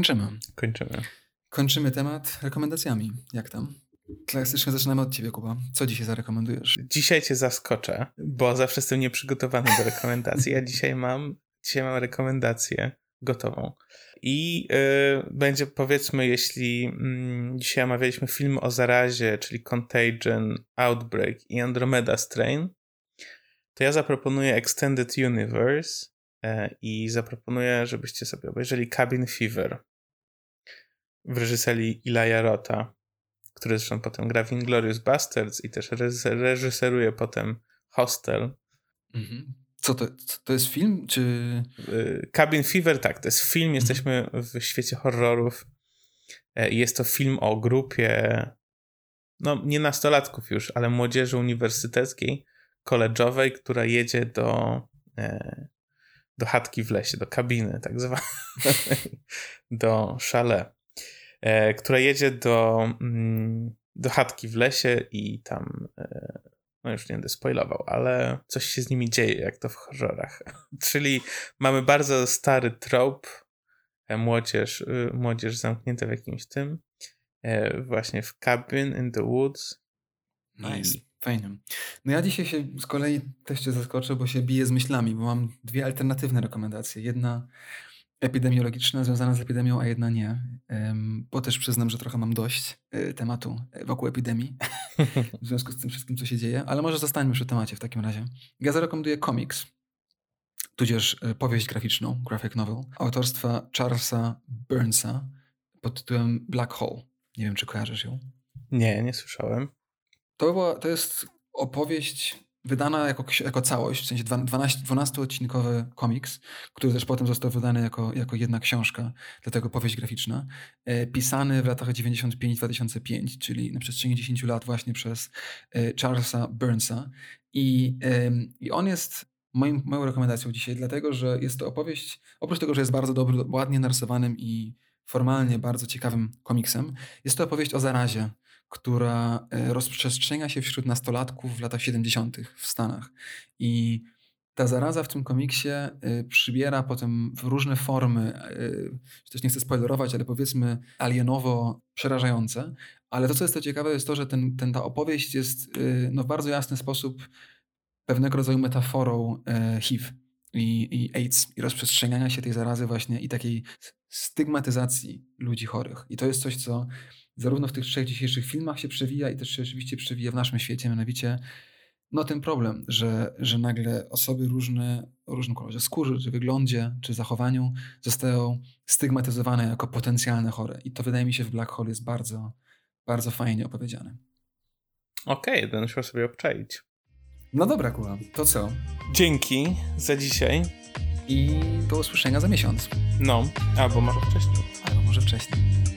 Kończymy. Kończymy. Kończymy temat rekomendacjami. Jak tam? Klasycznie zaczynamy od ciebie, Kuba. Co dzisiaj zarekomendujesz? Dzisiaj cię zaskoczę, bo zawsze jestem nieprzygotowany do rekomendacji. Ja dzisiaj mam, dzisiaj mam rekomendację gotową. I yy, będzie powiedzmy, jeśli yy, dzisiaj omawialiśmy film o zarazie, czyli Contagion, Outbreak i Andromeda Strain, to ja zaproponuję Extended Universe yy, i zaproponuję, żebyście sobie obejrzeli Cabin Fever w reżyserii Ilaja Rota który zresztą potem gra w Inglorious Bastards i też reżyseruje potem Hostel. Mhm. Co to, to jest film, czy... Y, Cabin Fever, tak, to jest film, mhm. jesteśmy w świecie horrorów. E, jest to film o grupie, no nie nastolatków już, ale młodzieży uniwersyteckiej, koleżowej, która jedzie do, e, do chatki w lesie, do kabiny tak zwanej, do chalet. E, która jedzie do, mm, do chatki w lesie i tam, e, no już nie będę spoilował, ale coś się z nimi dzieje, jak to w horrorach. Czyli mamy bardzo stary trop, e, młodzież, młodzież zamknięta w jakimś tym, właśnie w cabin in the woods. Nice. Fajnie. No ja dzisiaj się z kolei też cię zaskoczę, bo się biję z myślami, bo mam dwie alternatywne rekomendacje. Jedna epidemiologiczna związana z epidemią, a jedna nie. Bo też przyznam, że trochę mam dość e, tematu e, wokół epidemii w związku z tym wszystkim, co się dzieje, ale może zostańmy przy temacie w takim razie. Ja zarekomenduję komiks, tudzież e, powieść graficzną, graphic novel, autorstwa Charlesa Burnsa pod tytułem Black Hole. Nie wiem, czy kojarzysz ją? Nie, nie słyszałem. To, była, to jest opowieść wydana jako, jako całość, w sensie 12-odcinkowy komiks, który też potem został wydany jako, jako jedna książka, dlatego powieść graficzna, e, pisany w latach 95-2005, czyli na przestrzeni 10 lat właśnie przez e, Charlesa Burnsa. I, i on jest moim, moją rekomendacją dzisiaj, dlatego że jest to opowieść, oprócz tego, że jest bardzo dobry, ładnie narysowanym i formalnie bardzo ciekawym komiksem, jest to opowieść o zarazie, która e, rozprzestrzenia się wśród nastolatków w latach 70. w Stanach. I ta zaraza w tym komiksie e, przybiera potem różne formy, e, też nie chcę spoilerować, ale powiedzmy alienowo przerażające. Ale to, co jest to ciekawe, jest to, że ten, ten, ta opowieść jest no, w bardzo jasny sposób pewnego rodzaju metaforą HIV i, i AIDS i rozprzestrzeniania się tej zarazy właśnie i takiej stygmatyzacji ludzi chorych. I to jest coś, co zarówno w tych trzech dzisiejszych filmach się przewija i też się oczywiście przewija w naszym świecie, mianowicie no ten problem, że, że nagle osoby różne, o różnym kolorze skóry, czy wyglądzie, czy zachowaniu zostają stygmatyzowane jako potencjalne chore. I to wydaje mi się w Black Hole jest bardzo, bardzo fajnie opowiedziane. Okej, okay, będę musiał sobie obczaić. No dobra, Kuba, to co? Dzięki za dzisiaj. I do usłyszenia za miesiąc. No, albo może wcześniej. Albo może wcześniej.